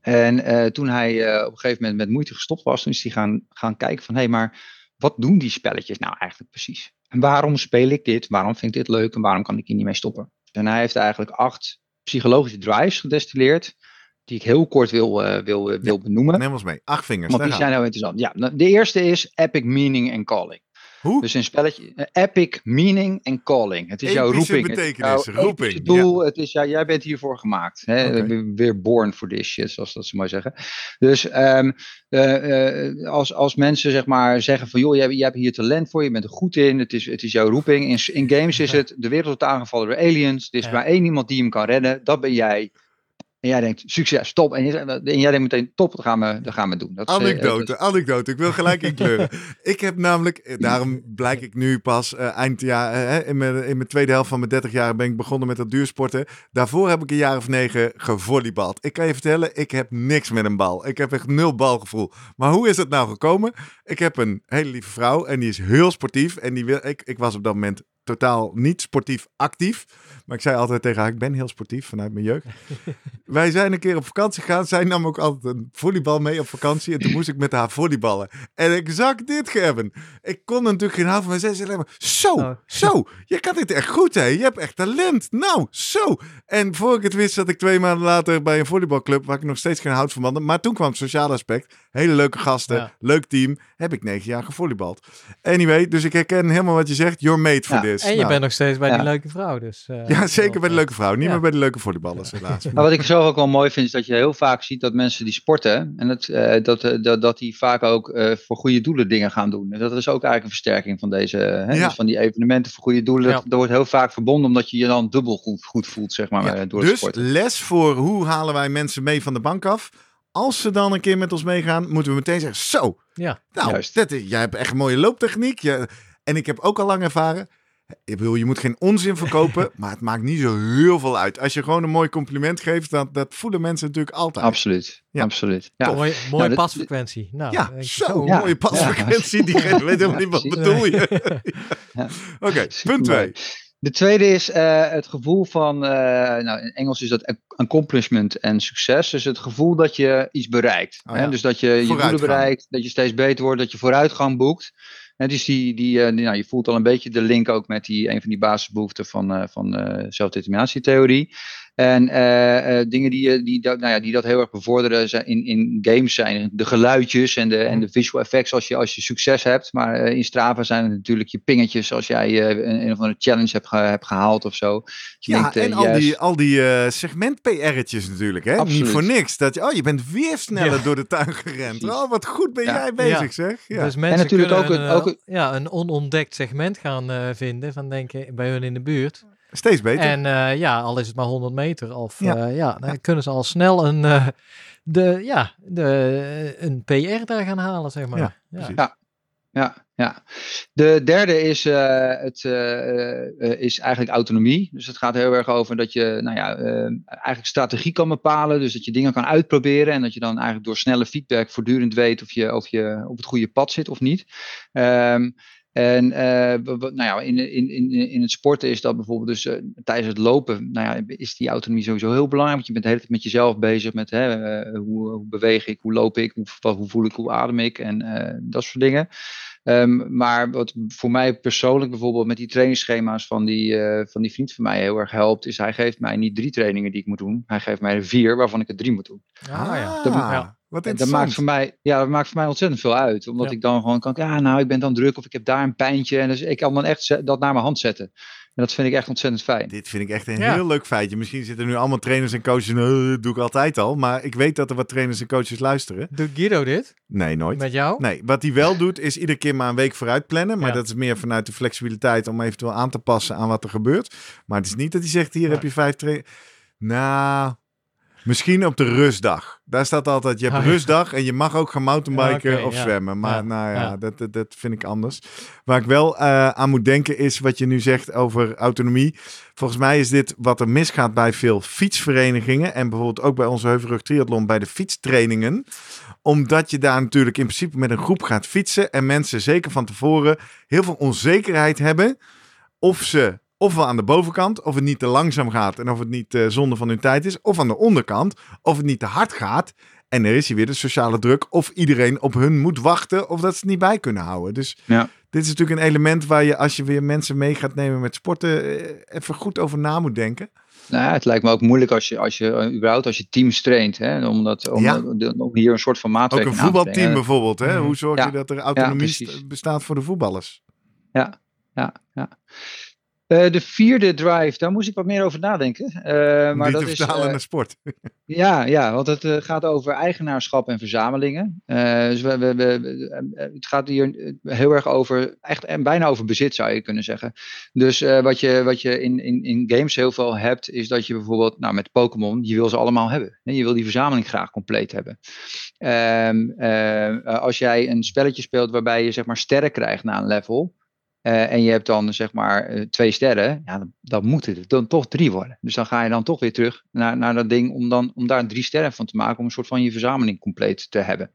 En toen hij op een gegeven moment met moeite gestopt was, toen is hij gaan, gaan kijken van, hé, hey, maar wat doen die spelletjes nou eigenlijk precies? En waarom speel ik dit? Waarom vind ik dit leuk? En waarom kan ik hier niet mee stoppen? En hij heeft eigenlijk acht psychologische drives gedestilleerd. Die ik heel kort wil, uh, wil, wil benoemen.
Neem ons mee. Acht vingers.
Want die zijn nou interessant. Ja, de eerste is epic meaning en calling.
Hoe?
Dus een spelletje. Uh, epic meaning en calling. Het is
Epische
jouw roeping.
betekenis.
Het
roeping.
Het doel. Ja. Het is, ja, jij bent hiervoor gemaakt. Hè? Okay. Weer born for this shit, zoals dat ze maar zeggen. Dus um, uh, als, als mensen zeg maar zeggen van joh, jij, jij hebt hier talent voor, je bent er goed in, het is, het is jouw roeping. In, in games is het, de wereld wordt aangevallen door aliens, er is ja. maar één iemand die hem kan redden, dat ben jij. En jij denkt, succes, top. En, je, en jij denkt meteen, top, dat gaan we, dat gaan we doen. Dat is, eh,
Anekdote,
dat
anekdote. Ik wil gelijk inkleuren. [LAUGHS] ik heb namelijk, eh, daarom blijk ik nu pas eh, eind jaar, in, mijn, in mijn tweede helft van mijn 30 jaar ben ik begonnen met dat duursporten. Daarvoor heb ik een jaar of negen gevolleybald. Ik kan je vertellen, ik heb niks met een bal. Ik heb echt nul balgevoel. Maar hoe is het nou gekomen? Ik heb een hele lieve vrouw en die is heel sportief. En die wil, ik, ik was op dat moment totaal niet sportief actief. Maar ik zei altijd tegen haar, ik ben heel sportief vanuit mijn jeugd. [LAUGHS] Wij zijn een keer op vakantie gegaan. Zij nam ook altijd een volleybal mee op vakantie. En toen moest ik met haar volleyballen. En exact dit, Gerben. Ik kon natuurlijk geen half van mijn zes alleen maar... Zo,
Oh.
zo. Je kan dit echt goed, hè. Je hebt echt talent. Nou, zo. En voor ik het wist zat ik twee maanden later bij een volleybalclub... waar ik nog steeds geen hout van had. Maar toen kwam het sociale aspect. Hele leuke gasten.
Ja.
Leuk team. Heb ik negen jaar gevolleybald. Anyway, dus ik herken helemaal wat je zegt. You're made for
Ja,
this.
En je
Nou,
bent nog steeds bij die leuke vrouw. Dus, eh,
Ja, zeker
wel,
bij de
eh,
leuke vrouw. Niet
Ja.
meer bij de leuke volleyballers, helaas.
Maar wat ik zelf ook wel mooi vind, is dat je heel vaak ziet dat mensen die sporten, en dat, eh, dat, eh, dat, dat die vaak ook eh, voor goede doelen dingen gaan doen. En dat is ook eigenlijk een versterking van deze, hè,
Ja.
dus van die evenementen voor goede doelen.
Ja.
Dat, dat wordt heel vaak verbonden, omdat je je dan dubbel goed, goed voelt, zeg maar,
Ja,
door
dus
sporten.
les voor hoe halen wij mensen mee van de bank af. Als ze dan een keer met ons meegaan, moeten we meteen zeggen: Zo,
Ja.
nou,
Juist.
dat, is- jij hebt echt een mooie looptechniek. Je, en ik heb ook al lang ervaren. Ik bedoel, je moet geen onzin verkopen, [LAUGHS] maar het maakt niet zo heel veel uit. Als je gewoon een mooi compliment geeft, dat, dat voelen mensen natuurlijk altijd.
Absoluut,
Ja.
absoluut. Ja.
Mooie, mooie
dat-
pasfrequentie. Nou,
Ja, zo,
Ja.
mooie pasfrequentie. Diegene weet helemaal niet wat
precies.
bedoel je. [LAUGHS]
Ja. [LAUGHS]
Oké, punt. 2.
De tweede is eh, het gevoel van, eh, nou in Engels is dat ac- accomplishment en succes. Dus het gevoel dat je iets bereikt.
Oh
hè?
ja.
Dus dat je je doelen bereikt, dat je steeds beter wordt, dat je vooruitgang boekt. En dus die, die, eh, die- nou, je voelt al een beetje de link ook met die, een van die basisbehoeften van, eh van eh zelfdeterminatietheorie. En eh, eh, dingen die, je- die, dat, nou ja, die dat heel erg bevorderen zijn in, in games zijn de geluidjes en de, en de visual effects als je, als je succes hebt. Maar eh, in Strava zijn het natuurlijk je pingetjes als jij eh, een, een of andere challenge hebt, ge- hebt gehaald of zo. Je
Ja,
denkt, eh,
en al
yes.
die, al die eh, segment-PR'tjes natuurlijk. Hè? Niet
Absoluut.
voor niks. Dat je, oh, je bent weer sneller
Ja.
door de tuin gerend.
Precies.
Oh, wat goed ben
Ja.
jij bezig,
Ja.
zeg. Ja.
Dus mensen
natuurlijk
kunnen
ook
een,
een- ook
eh,
een-
ja, een onontdekt segment gaan eh, vinden van denken bij hun in de buurt.
Steeds beter.
En eh, ja, al is het maar 100 meter. Of
Ja.
ja, ja dan kunnen ze al snel een, eh, de, ja, de, een PR daar gaan halen, zeg maar.
Ja,
Ja.
Ja. Ja, ja. De derde is, eh, het, eh, eh, is eigenlijk autonomie. Dus het gaat heel erg over dat je nou ja, eh, eigenlijk strategie kan bepalen. Dus dat je dingen kan uitproberen. En dat je dan eigenlijk door snelle feedback voortdurend weet of je, of je op het goede pad zit of niet. Ehm, en eh, w- nou ja, in, in, in, in het sporten is dat bijvoorbeeld dus eh, tijdens het lopen, nou ja, is die autonomie sowieso heel belangrijk. Want je bent de hele tijd met jezelf bezig met hè, eh, hoe, hoe beweeg ik, hoe loop ik, hoe, wat- hoe voel ik, hoe adem ik en eh, dat soort dingen. Ehm, maar wat voor mij persoonlijk bijvoorbeeld met die trainingsschema's van die, eh, van die vriend van mij heel erg helpt, is hij geeft mij niet drie trainingen die ik moet doen. Hij geeft mij er vier waarvan ik er drie moet doen.
Ah, ja.
Dat-
ja.
Wat
En dat maakt, voor mij, ja, dat maakt voor mij ontzettend veel uit. Omdat
Ja.
ik dan gewoon kan, ja, nou, ik ben dan druk of ik heb daar een pijntje. En dus ik kan dan echt dat naar mijn hand zetten. En dat vind ik echt ontzettend fijn.
Dit vind ik echt een
Ja.
heel leuk feitje. Misschien zitten nu allemaal trainers en coaches. "Nou, dat doe ik altijd al. Maar ik weet dat er wat trainers en coaches luisteren.
Doet Guido dit
Nee, nooit.
met jou?
Nee, wat hij wel doet is iedere keer maar een week vooruit plannen. Maar
Ja.
dat is meer vanuit de flexibiliteit om eventueel aan te passen aan wat er gebeurt. Maar het is niet dat hij zegt, hier
Ja.
heb je vijf trainen. Nou, misschien op de rustdag. Daar staat altijd, je hebt
Ah, ja.
rustdag en je mag ook gaan mountainbiken
Ja,
of
ja.
zwemmen. Maar nou ja, dat, dat vind ik anders. Waar ik wel eh, aan moet denken is wat je nu zegt over autonomie. Volgens mij is dit wat er misgaat bij veel fietsverenigingen. En bijvoorbeeld ook bij onze Heuvelrug Triathlon bij de fietstrainingen omdat je daar natuurlijk in principe met een groep gaat fietsen. En mensen zeker van tevoren heel veel onzekerheid hebben. Of ze ofwel aan de bovenkant, of het niet te langzaam gaat. En of het niet eh, zonde van hun tijd is. Of aan de onderkant, of het niet te hard gaat. En er is hier weer de sociale druk. Of iedereen op hun moet wachten. Of dat ze het niet bij kunnen houden. Dus
Ja.
dit is natuurlijk een element waar je als je weer mensen mee gaat nemen met sporten. eh, even goed over na moet denken.
Nou ja, het lijkt me ook moeilijk als je, als je eh, überhaupt als je teams traint. Hè, om, dat, om,
Ja.
om hier een soort van
Ook
maatwerking
een
aan te
voetbalteam bijvoorbeeld. Hè?
Mhm.
Hoe zorg je
Ja.
dat er autonomie bestaat voor de voetballers?
Ja, ja. Uh, de vierde drive, daar moest ik wat meer over nadenken. Uh, maar dat
te vertalen
is,
naar sport. [LAUGHS]
ja, ja, want het gaat over eigenaarschap en verzamelingen. dus we, we, we, het gaat hier heel erg over, echt en bijna over bezit zou je kunnen zeggen. Dus wat je, wat je in, in, in games heel veel hebt, is dat je bijvoorbeeld, nou met Pokémon, je wil ze allemaal hebben. Je wil die verzameling graag compleet hebben. Um, als jij een spelletje speelt waarbij je zeg maar sterren krijgt na een level, uh, en je hebt dan zeg maar uh, twee sterren, ja, dan, dan moeten het dan toch drie worden. Dus dan ga je dan toch weer terug naar, naar dat ding om, dan, om daar drie sterren van te maken, om een soort van je verzameling compleet te hebben.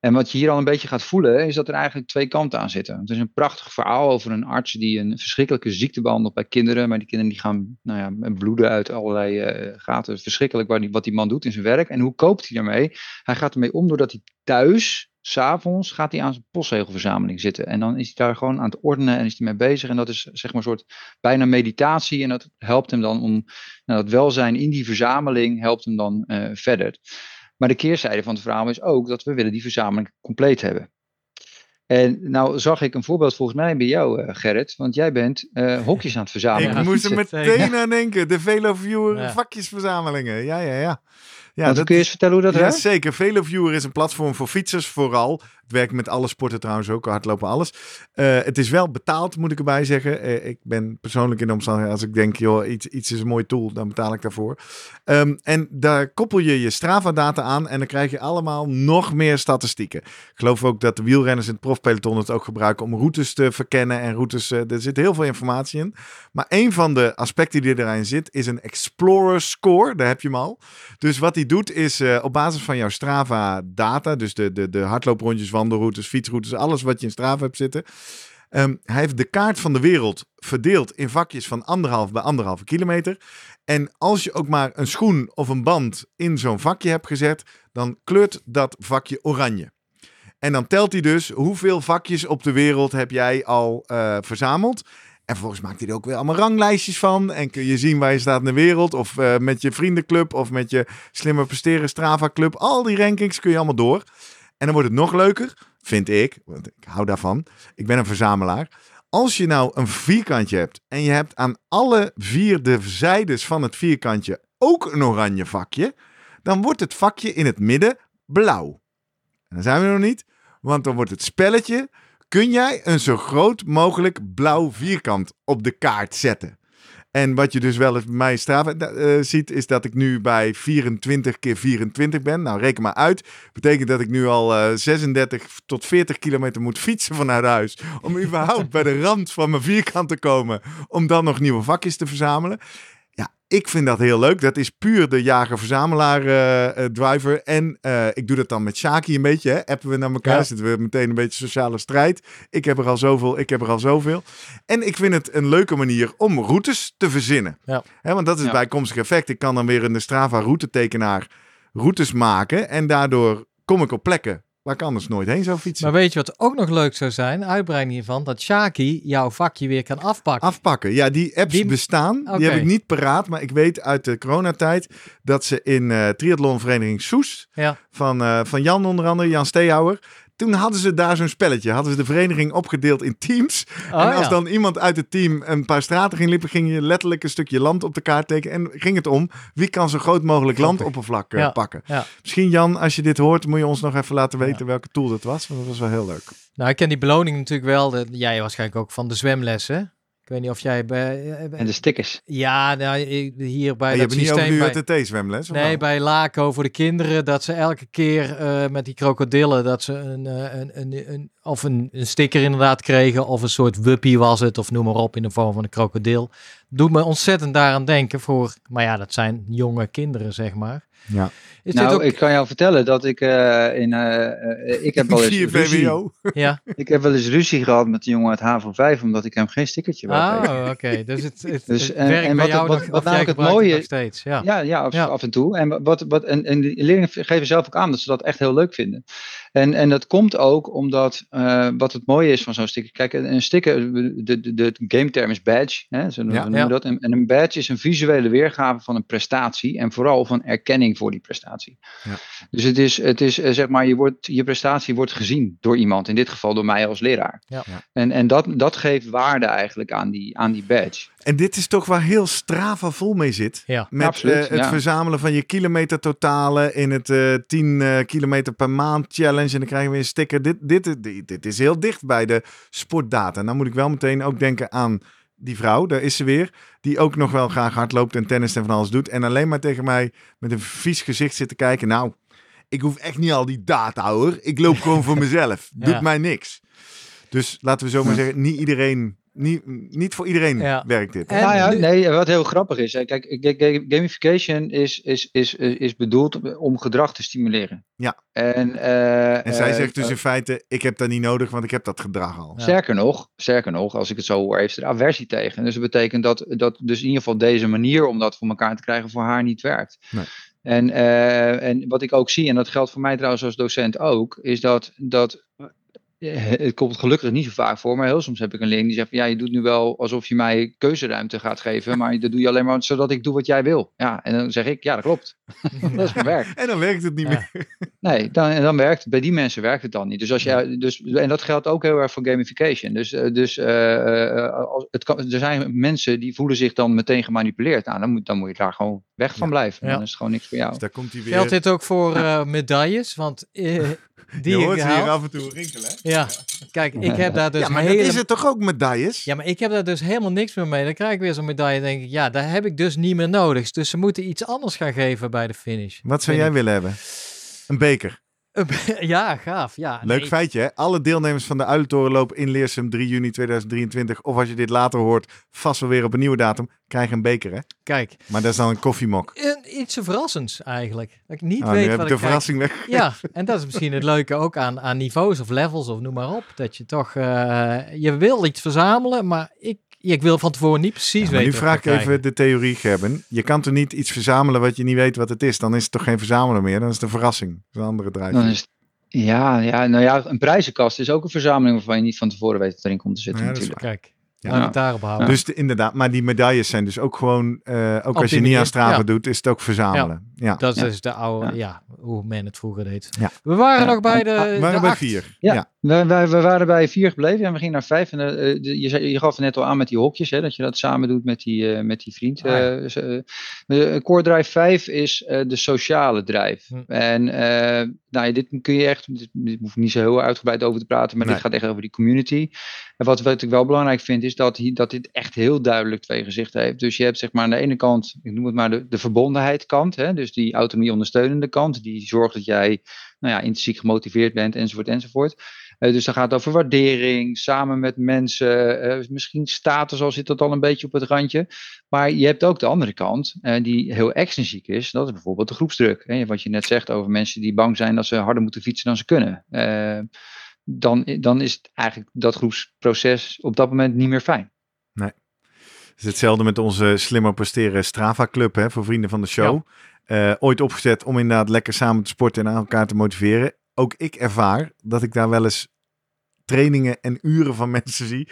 En wat je hier al een beetje gaat voelen, is dat er eigenlijk twee kanten aan zitten. Het is een prachtig verhaal over een arts die een verschrikkelijke ziekte behandelt bij kinderen. Maar die kinderen die gaan nou ja, bloeden uit allerlei uh, gaten. Verschrikkelijk wat die, wat die man doet in zijn werk. En hoe koopt hij daarmee? Hij gaat ermee om doordat hij thuis s'avonds gaat hij aan zijn postzegelverzameling zitten. En dan is hij daar gewoon aan het ordenen en is hij mee bezig. En dat is zeg maar een soort bijna meditatie. En dat helpt hem dan om, nou, dat welzijn in die verzameling helpt hem dan uh, verder. Maar de keerzijde van het verhaal is ook dat we willen die verzameling compleet hebben. En nou zag ik een voorbeeld volgens mij bij jou, uh, Gerrit. Want jij bent uh, [LAUGHS] hokjes aan het verzamelen.
Ik moest er meteen aan denken. De VeloViewer ja. vakjesverzamelingen. Ja, ja, ja.
Ja, dat, kun je eens vertellen hoe dat
ja,
werkt?
Zeker. VeloViewer is een platform voor fietsers vooral. Het werkt met alle sporten trouwens ook, hardlopen, alles. Uh, het is wel betaald, moet ik erbij zeggen. Uh, ik ben persoonlijk in de omstandigheden, als ik denk, joh, iets, iets is een mooi tool, dan betaal ik daarvoor. Um, en daar koppel je je Strava-data aan en dan krijg je allemaal nog meer statistieken. Ik geloof ook dat de wielrenners in het profpeloton het ook gebruiken om routes te verkennen en routes. Uh, er zit heel veel informatie in. Maar een van de aspecten die erin zit, is een Explorer Score. Daar heb je hem al. Dus wat hij doet, is op basis van jouw Strava-data, dus de, de, de hardlooprondjes, wandelroutes, fietsroutes, alles wat je in Strava hebt zitten. Um, hij heeft de kaart van de wereld verdeeld in vakjes van anderhalf bij anderhalve kilometer. En als je ook maar een schoen of een band in zo'n vakje hebt gezet, dan kleurt dat vakje oranje. En dan telt hij dus hoeveel vakjes op de wereld heb jij al uh, verzameld. En vervolgens maakt hij er ook weer allemaal ranglijstjes van. En kun je zien waar je staat in de wereld. Of uh, met je vriendenclub of met je slimmer presteren Strava club. Al die rankings kun je allemaal door. En dan wordt het nog leuker, vind ik, want ik hou daarvan. Ik ben een verzamelaar. Als je nou een vierkantje hebt en je hebt aan alle vier de zijdes van het vierkantje ook een oranje vakje, dan wordt het vakje in het midden blauw. En dan zijn we nog niet, want dan wordt het spelletje, kun jij een zo groot mogelijk blauw vierkant op de kaart zetten. En wat je dus wel eens bij mij Strava uh, ziet, is dat ik nu bij 24 keer 24 ben. Nou, reken maar uit. Betekent dat ik nu al uh, 36 tot 40 kilometer moet fietsen vanuit huis. Om überhaupt bij de rand van mijn vierkant te komen. Om dan nog nieuwe vakjes te verzamelen. Ik vind dat heel leuk. Dat is puur de jager-verzamelaar uh, driver. En uh, ik doe dat dan met Shaki een beetje. Hè? Appen we naar elkaar. Ja. Zitten we meteen een beetje sociale strijd. Ik heb er al zoveel, ik heb er al zoveel. En ik vind het een leuke manier om routes te verzinnen.
Ja.
Hè, want dat is het ja. bijkomstig effect. Ik kan dan weer in de Strava routetekenaar routes maken. En daardoor kom ik op plekken waar ik anders nooit heen zou fietsen.
Maar weet je wat ook nog leuk zou zijn? Uitbreiding hiervan, dat Shaki jouw vakje weer kan afpakken.
Afpakken, ja, die apps die... bestaan. Okay. Die heb ik niet paraat, maar ik weet uit de coronatijd dat ze in uh, triathlonvereniging Soes,
ja.
van, uh, van Jan onder andere, Jan Steehouwer, toen hadden ze daar zo'n spelletje. Hadden ze de vereniging opgedeeld in teams. Oh, en als ja. dan iemand uit het team een paar straten ging liepen, ging je letterlijk een stukje land op de kaart tekenen. En ging het om wie kan zo groot mogelijk landoppervlak uh,
ja.
pakken.
Ja.
Misschien Jan, als je dit hoort, moet je ons nog even laten weten welke tool dat was. Want dat was wel heel leuk.
Nou, ik ken die beloning natuurlijk wel. De, jij waarschijnlijk ook van de zwemlessen. Ik weet niet of jij bij...
En de stickers.
Ja, nou, hier bij
je
dat
hebt
systeem...
niet over de UTT-zwemles?
Nee, nou? bij Laco voor de kinderen. Dat ze elke keer uh, met die krokodillen... dat ze een, een, een, een, of een, een sticker inderdaad kregen... of een soort wuppie was het, of noem maar op... in de vorm van een krokodil. Doet me ontzettend daaraan denken voor... Maar ja, dat zijn jonge kinderen, zeg maar.
Ja.
Is nou, ook... ik kan jou vertellen dat ik uh, in. Uh, ik heb wel eens.
VWO.
ja. [LAUGHS]
Ik heb wel eens ruzie gehad met de jongen uit HAVO 5 omdat ik hem geen stickertje wou
Oh, oké. Okay. Dus het, het,
dus,
het
en,
werkt
en
bij
wat,
jou
wat, wat namelijk het mooie is.
steeds. Ja,
ja, ja, af, ja, af, en toe. En, wat, wat, en, en de leerlingen geven zelf ook aan dat ze dat echt heel leuk vinden. En, en dat komt ook omdat eh, wat het mooie is van zo'n sticker. Kijk, een een sticker, de, de, de game term is badge. Hè, zo noemen
Ja.
we
Ja.
dat. En, en een badge is een visuele weergave van een prestatie. En vooral van erkenning voor die prestatie.
Ja.
Dus het is, het is eh, zeg maar, je, wordt, je prestatie wordt gezien door iemand. In dit geval door mij als leraar.
Ja.
En, en dat, dat geeft waarde eigenlijk aan die, aan die badge.
En dit is toch waar heel Strava vol mee zit.
Ja.
Met
Absoluut,
eh, het
ja.
verzamelen van je kilometertotalen in het eh 10 eh, kilometer per maand challenge. En dan krijgen we een sticker. Dit, dit, dit, dit is heel dicht bij de sportdata. En dan moet ik wel meteen ook denken aan die vrouw, daar is ze weer. Die ook nog wel graag hardloopt en tennis en van alles doet. En alleen maar tegen mij met een vies gezicht zit te kijken. Nou, ik hoef echt niet al die data hoor. Ik loop gewoon voor [LAUGHS] mezelf. Doet
Ja.
mij niks. Dus laten we zo maar zeggen, niet iedereen, niet, niet voor iedereen
Ja.
werkt dit.
En
nou ja, nee, wat heel grappig is. Hè, kijk, ga- ga- gamification is, is, is, is bedoeld om gedrag te stimuleren.
Ja.
En, eh,
En zij
eh,
zegt dus
eh,
in feite, ik heb dat niet nodig, want ik heb dat gedrag al.
Ja.
Sterker nog, sterker nog, als ik het zo hoor, heeft ze er aversie tegen. Dus dat betekent dat, dat dus in ieder geval deze manier om dat voor elkaar te krijgen voor haar niet werkt.
Nee.
En, eh, en wat ik ook zie, en dat geldt voor mij trouwens als docent ook, is dat, dat het komt gelukkig niet zo vaak voor, maar heel soms heb ik een leerling die zegt van ja, je doet nu wel alsof je mij keuzeruimte gaat geven, maar dat doe je alleen maar zodat ik doe wat jij wil. Ja, en dan zeg ik, ja, dat klopt. [LAUGHS] dat is mijn werk.
En dan werkt het niet
Ja.
meer. [LAUGHS]
Nee, dan, en dan werkt het. Bij die mensen werkt het dan niet. Dus als je, dus, en dat geldt ook heel erg voor gamification. Dus, eh, dus eh, eh, als, het kan, er zijn mensen die voelen zich dan meteen gemanipuleerd. Nou, dan moet, dan moet je daar gewoon weg van blijven.
Ja.
Dan is het gewoon niks voor jou.
Dus daar komt hij weer.
Geldt dit ook voor eh, medailles? Want eh, die
je hoort ze hier af en toe rinkelen. hè?
Ja, kijk, ik heb daar dus
ja, maar dat is het toch ook medailles?
Ja, maar ik heb daar dus helemaal niks meer mee. Dan krijg ik weer zo'n medaille. denk ik, ja, daar heb ik dus niet meer nodig. Dus ze moeten iets anders gaan geven bij de finish.
Wat zou jij
ik.
willen hebben? Een beker. [LAUGHS]
ja, gaaf. Ja,
Leuk
nee.
feitje, hè? Alle deelnemers van de Uilentorenloop in Leersum 3 juni 2023, of als je dit later hoort, vast wel weer op een nieuwe datum, krijgen een beker, hè?
Kijk,
Maar dat is dan een koffiemok.
een, iets verrassends eigenlijk. Dat ik niet
Oh, nu
weet
heb
wat
ik de verrassing weg. [LAUGHS]
Ja, en dat is misschien het leuke ook aan, aan niveaus of levels of noem maar op. Dat je toch, eh, je wil iets verzamelen, maar ik, ik wil van tevoren niet precies
Ja, maar
weten
nu vraag ik
krijgen.
even de theorie, Gerben. Je kan toch niet iets verzamelen wat je niet weet wat het is? Dan is het toch geen verzamelen meer? Dan is het een verrassing. Dat is een andere
Dan
drijfveer.
is het- ja, ja, nou ja, een prijzenkast is ook een verzameling waarvan je niet van tevoren weet wat erin komt te zitten.
Ja, dat is
natuurlijk.
Kijk,
Ja.
daarop houden.
Dus de- inderdaad, maar die medailles zijn dus ook gewoon, eh, ook als je niet aan Strava
ja.
doet, is het ook verzamelen. Ja.
Dat is
Ja.
dus de oude, ja.
Ja.
hoe men het vroeger deed.
Ja.
We waren
Ja.
nog bij de,
Ah, we
de
waren bij
acht.
vier.
Ja,
Ja.
We, we, we waren bij vier gebleven en we gingen naar vijf. En, eh, de- je, zei, je gaf het net al aan met die hokjes, hè, dat je dat samen doet met die, eh, met die vriend.
Ah.
Eh, eh, core drive 5 is eh, de sociale drive.
Hm.
En eh, nou, dit kun je echt, dit, dit hoef ik niet zo heel uitgebreid over te praten, maar
Nee.
dit gaat echt over die community. En wat, wat ik wel belangrijk vind, is dat, hi- dat dit echt heel duidelijk twee gezichten heeft. Dus je hebt zeg maar aan de ene kant, ik noem het maar de, de verbondenheid kant, hè, dus die autonomie ondersteunende kant, die zorgt dat jij nou ja, intrinsiek gemotiveerd bent, enzovoort, enzovoort. Eh, dus dan gaat over waardering, samen met mensen, eh, misschien status, al zit dat al een beetje op het randje. Maar je hebt ook de andere kant, eh, die heel extrinsiek is. Dat is bijvoorbeeld de groepsdruk. Hè? Wat je net zegt over mensen die bang zijn dat ze harder moeten fietsen dan ze kunnen. Dan, dan is het eigenlijk dat groepsproces op dat moment niet meer fijn.
Het is hetzelfde met onze Slimmer Presteren Strava Club hè, voor vrienden van de show. Eh, ooit opgezet om inderdaad lekker samen te sporten en aan elkaar te motiveren. Ook ik ervaar dat ik daar wel eens trainingen en uren van mensen zie.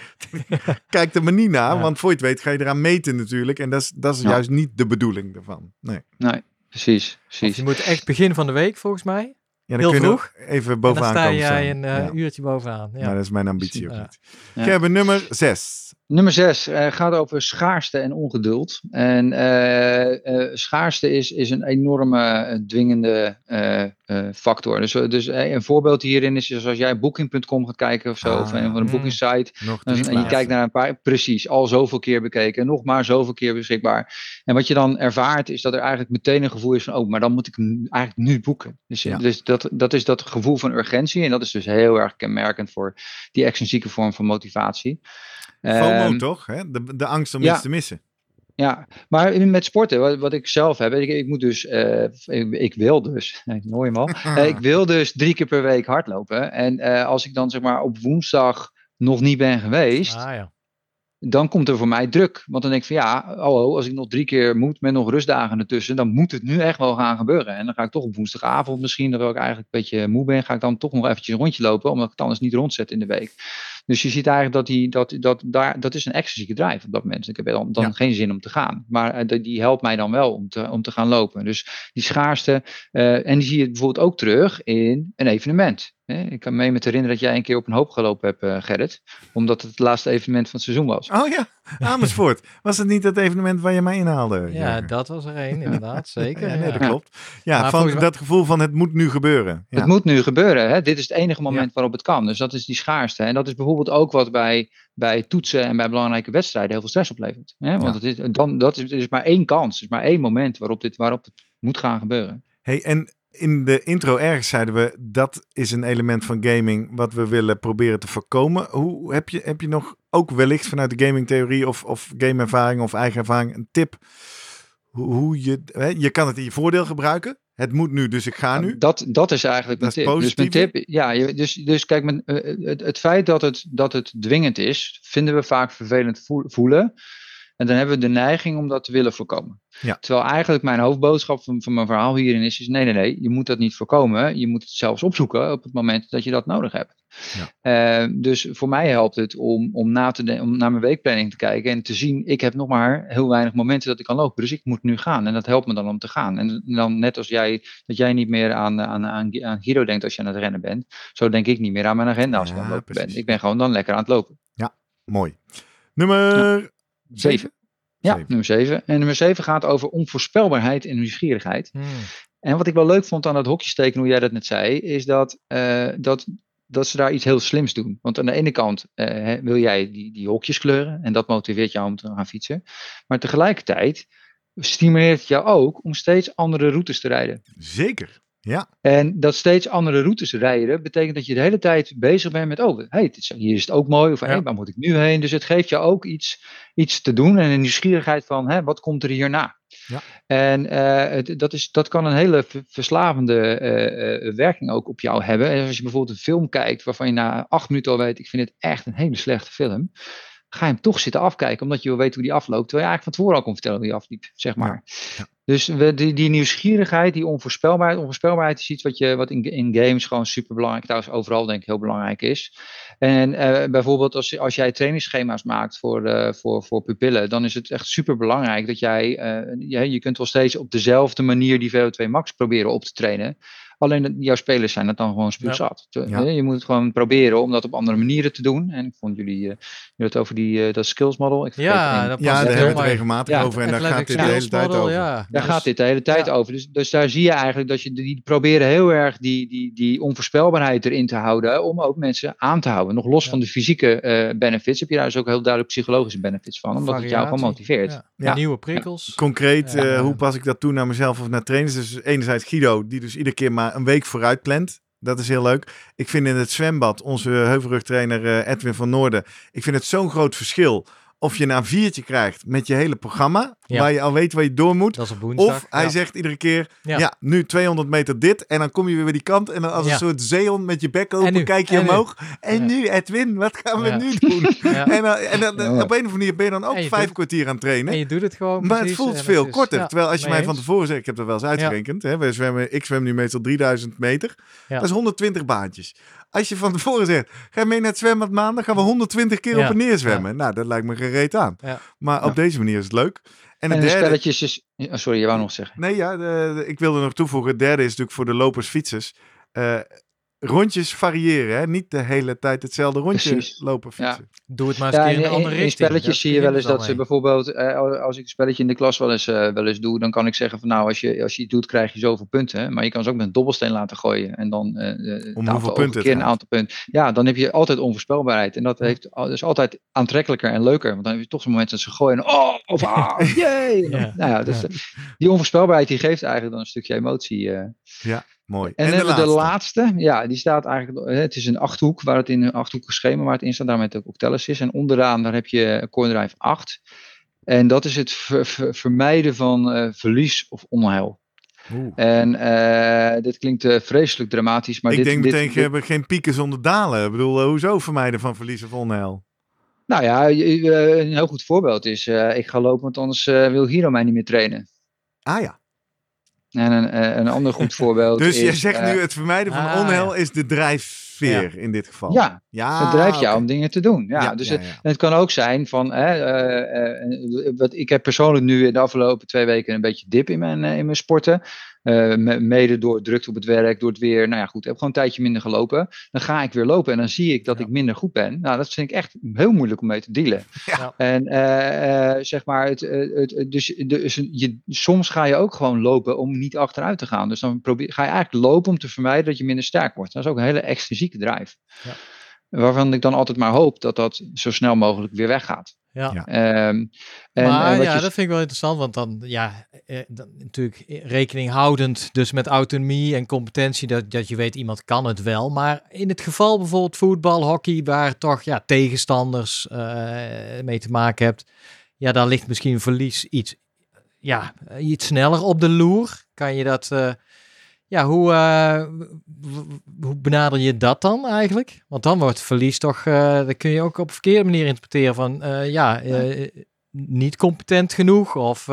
[LAUGHS] Kijk er maar niet naar,
Ja.
want voor je het weet ga je eraan meten natuurlijk. En dat is, dat is
Ja.
juist niet de bedoeling ervan. Nee.
Nee, precies.
Of
precies.
je moet echt begin van de week volgens mij.
Ja, dan
Heel
kun je nog
vroeg.
even
En dan
bovenaan
sta
komen
jij
staan.
een eh,
Ja.
uurtje bovenaan. Ja.
Maar dat is mijn ambitie ook
Ja.
niet.
Ja.
Gerben, nummer 6.
Nummer zes eh, gaat over schaarste en ongeduld. En eh, eh, schaarste is, is een enorme dwingende factor. Dus, dus een voorbeeld hierin is, is als jij booking.com gaat kijken of zo,
Ah,
of een van de bookingsite.
Nog
En, je
plaatsen.
kijkt naar een paar, precies, al zoveel keer bekeken, nog maar zoveel keer beschikbaar. En wat je dan ervaart, is dat er eigenlijk meteen een gevoel is van, oh, maar dan moet ik eigenlijk nu boeken. Dus,
Ja.
dus dat, dat is dat gevoel van urgentie. En dat is dus heel erg kenmerkend voor die extrinsieke vorm van motivatie.
FOMO
Ehm,
toch? Hè? De, de angst om
ja.
iets te missen.
ja, maar met sporten, wat, wat ik zelf heb, ik, ik moet dus, eh, ik, ik wil dus, [LAUGHS] nee, hoor je hem al, Eh, ik wil dus drie keer per week hardlopen. En eh, als ik dan zeg maar op woensdag nog niet ben geweest,
Ah ja.
dan komt er voor mij druk. Want dan denk ik van ja, oh, oh, als ik nog drie keer moet met nog rustdagen ertussen, dan moet het nu echt wel gaan gebeuren. En dan ga ik toch op woensdagavond misschien, terwijl ik eigenlijk een beetje moe ben, ga ik dan toch nog eventjes een rondje lopen, omdat ik het anders niet rondzet in de week. Dus je ziet eigenlijk dat die, dat, dat, daar, dat is een extra drijf op dat moment. Ik heb dan, dan geen zin om te gaan. Maar uh, die helpt mij dan wel om te, om te gaan lopen. Dus die schaarste, uh, en die zie je bijvoorbeeld ook terug in een evenement. Ik kan me met herinneren dat jij een keer op een hoop gelopen hebt, uh, Gerrit. Omdat het het laatste evenement van het seizoen was.
Oh ja, Amersfoort. was het niet dat evenement waar je mij inhaalde?
Ja, dat was er één, inderdaad. [LAUGHS] Zeker.
Ja, nee, dat klopt. Ja, van dat gevoel van het moet nu gebeuren.
Ja. Het moet nu gebeuren. Hè? Dit is het enige moment waarop het kan. Dus dat is die schaarste. En dat is bijvoorbeeld ook wat bij, bij toetsen en bij belangrijke wedstrijden heel veel stress oplevert. Hè? Want het is, dan, dat is, is maar één kans. Het is maar één moment waarop, dit, waarop het moet gaan gebeuren.
Hey, en in de intro ergens zeiden we dat is een element van gaming wat we willen proberen te voorkomen. Hoe heb je, heb je nog ook wellicht vanuit de gamingtheorie of, of gameervaring of eigen ervaring een tip hoe, je, hè, je kan het in je voordeel gebruiken. Het moet nu, dus ik ga nu.
Dat, dat is eigenlijk mijn tip. Dus mijn tip, ja, dus, dus kijk, mijn, eh, het, het feit dat het, dat het dwingend is, vinden we vaak vervelend voelen. En dan hebben we de neiging om dat te willen voorkomen. Ja. Terwijl eigenlijk mijn hoofdboodschap van, van mijn verhaal hierin is, is nee, nee, nee, je moet dat niet voorkomen. Je moet het zelfs opzoeken op het moment dat je dat nodig hebt. Ja. Uh, dus voor mij helpt het om, om, na te om naar mijn weekplanning te kijken en te zien, ik heb nog maar heel weinig momenten dat ik kan lopen. Dus ik moet nu gaan. En dat helpt me dan om te gaan. En dan net als jij, dat jij niet meer aan, aan, aan, aan Guido denkt als je aan het rennen bent, zo denk ik niet meer aan mijn agenda als ik aan het lopen ben. Ik ben gewoon dan lekker aan het lopen.
Ja, mooi. Nummer
Zeven. Ja, nummer zeven. En nummer zeven gaat over onvoorspelbaarheid en nieuwsgierigheid. Hmm. En wat ik wel leuk vond aan dat hokjesteken, hoe jij dat net zei, is dat, uh, dat, dat ze daar iets heel slims doen. Want aan de ene kant uh, wil jij die, die hokjes kleuren en dat motiveert jou om te gaan fietsen. Maar tegelijkertijd stimuleert het jou ook om steeds andere routes te rijden.
Zeker. Ja.
En dat steeds andere routes rijden, betekent dat je de hele tijd bezig bent met, oh, hey, hier is het ook mooi, of hey, waar moet ik nu heen? Dus het geeft je ook iets, iets te doen en een nieuwsgierigheid van, hè, wat komt er hierna? Ja. En uh, het, dat, is, dat kan een hele verslavende uh, uh, werking ook op jou hebben. En als je bijvoorbeeld een film kijkt waarvan je na acht minuten al weet, ik vind het echt een hele slechte film ga je hem toch zitten afkijken, omdat je wil weten hoe die afloopt. Terwijl je eigenlijk van tevoren al kon vertellen hoe die afliep, zeg maar. Ja. Dus we, die, die, nieuwsgierigheid, die onvoorspelbaarheid. Onvoorspelbaarheid is iets wat, je, wat in, in games gewoon super belangrijk, trouwens overal denk ik heel belangrijk is. En uh, bijvoorbeeld als, als jij trainingsschema's maakt voor, uh, voor, voor pupillen, dan is het echt super belangrijk dat jij, uh, je, je kunt wel steeds op dezelfde manier die VO2 max proberen op te trainen. Alleen jouw spelers zijn het dan gewoon spuugzat. Ja. Je moet het gewoon proberen om dat op andere manieren te doen. En ik vond jullie, uh, het over die, uh, dat skills model. Ik
ja, dat ja, daar hebben we het regelmatig ja, over. En daar gaat dit de hele tijd over.
Ja. Daar gaat dit de hele tijd over. Dus, dus daar zie je eigenlijk dat je die proberen heel erg die, die, die onvoorspelbaarheid erin te houden. Om ook mensen aan te houden. Nog los van de fysieke uh, benefits heb je daar dus ook heel duidelijk psychologische benefits van. Omdat het jou gewoon motiveert.
Ja. Nieuwe prikkels.
Concreet, hoe pas ik dat toe naar mezelf of naar trainers? Dus enerzijds Guido, die dus iedere keer maar een week vooruit plant. Dat is heel leuk. Ik vind in het zwembad, onze heuvelrugtrainer uh, Edwin van Noorden, ik vind het zo'n groot verschil of je een viertje krijgt met je hele programma, waar je al weet waar je door moet.
Dat is op woensdag.
Of hij zegt iedere keer, ja. nu 200 meter dit, en dan kom je weer bij die kant, en dan als een soort zeehond met je bek open, kijk je omhoog. En nu, Edwin, wat gaan we nu [LAUGHS] doen? en dan, en dan op een of andere manier ben je dan ook vijf kwartier aan het trainen.
En je doet het gewoon
Maar het voelt veel korter. Terwijl als je mij van tevoren zegt, ik heb dat wel eens uitgerekend, hè, we zwemmen, ik zwem nu meestal 3000 meter, dat is 120 baantjes. Als je van tevoren zegt, ga je mee naar het zwembad maandag, gaan we 120 keer op en neer zwemmen. Nou, dat lijkt me gereed aan. Maar op deze manier is het leuk.
En, en de derde... spelletjes is... Sorry, je wou nog zeggen.
Nee, ja, ik wilde nog toevoegen. Het derde is natuurlijk voor de lopers, fietsers. Uh, rondjes variëren. Hè? Niet de hele tijd hetzelfde rondje lopen fietsen.
Doe het maar eens ja, in een andere richting. In
spelletjes zie je wel eens dat ze bijvoorbeeld, eh, als ik een spelletje in de klas wel eens, uh, wel eens doe, dan kan ik zeggen van nou, als je, als je het doet, krijg je zoveel punten. Maar je kan ze ook met een dobbelsteen laten gooien. En dan uh,
Om hoeveel punten
keer een aantal punten. Ja, dan heb je altijd onvoorspelbaarheid. En dat, heeft, dat is altijd aantrekkelijker en leuker. Want dan heb je toch zo'n moment dat ze gooien. Oh, of ah, [LAUGHS] jee. ja. Nou ja, dus, die onvoorspelbaarheid die geeft eigenlijk dan een stukje emotie.
ja. Mooi.
En, en de, laatste. de, laatste. ja, die staat eigenlijk, het is een achthoek, waar het in een achthoekig schema waar het in staat, daarmee het ook tellers is. En onderaan daar heb je Core Drive 8. En dat is het vermijden van uh, verlies of onheil. Oeh. En uh, dit klinkt uh, vreselijk dramatisch, maar
ik
dit,
denk meteen, dit, hebben geen pieken zonder dalen. Ik bedoel, hoezo vermijden van verlies of onheil?
Nou ja, eh, een heel goed voorbeeld is, eh, ik ga lopen, want anders eh, wil Hiro mij niet meer trainen.
Ah ja.
En een, eh, een ander goed voorbeeld
Dus
is...
je zegt
eh,
nu het vermijden van
ah,
onheil is de drijfveer in dit geval.
Ja,
ja
het drijft jou om dingen te doen. Ja,
Ja,
dus
ja,
het, het kan ook zijn van, hè, eh, eh, wat, ik heb persoonlijk nu in de afgelopen twee weken een beetje dip in mijn, eh, in mijn sporten. Eh, me- mede door drukte op het werk, door het weer. Nou ja, goed, ik heb gewoon een tijdje minder gelopen. Dan ga ik weer lopen en dan zie ik dat
Ja.
ik minder goed ben. Nou, dat vind ik echt heel moeilijk om mee te dealen.
Ja.
En eh, eh, zeg maar, het, het, het- dus, dus je, soms ga je ook gewoon lopen om niet achteruit te gaan. Dus dan probeer, ga je eigenlijk lopen om te vermijden dat je minder sterk wordt. Dat is ook een hele extrinsieke drijf.
Ja.
Waarvan ik dan altijd maar hoop dat dat zo snel mogelijk weer weggaat.
Ja.
Ehm, en,
maar
eh,
ja,
je-
dat vind ik wel interessant, want dan, ja, eh, dan, natuurlijk rekening houdend dus met autonomie en competentie, dat, dat je weet iemand kan het wel. Maar in het geval bijvoorbeeld voetbal, hockey, waar toch ja, tegenstanders eh, mee te maken hebt, ja, dan ligt misschien verlies iets, ja, iets sneller op de loer. Kan je dat, eh, ja, hoe, eh, hoe benader je dat dan eigenlijk? Want dan wordt verlies toch, eh dat kun je ook op een verkeerde manier interpreteren van, eh, ja, niet competent genoeg of...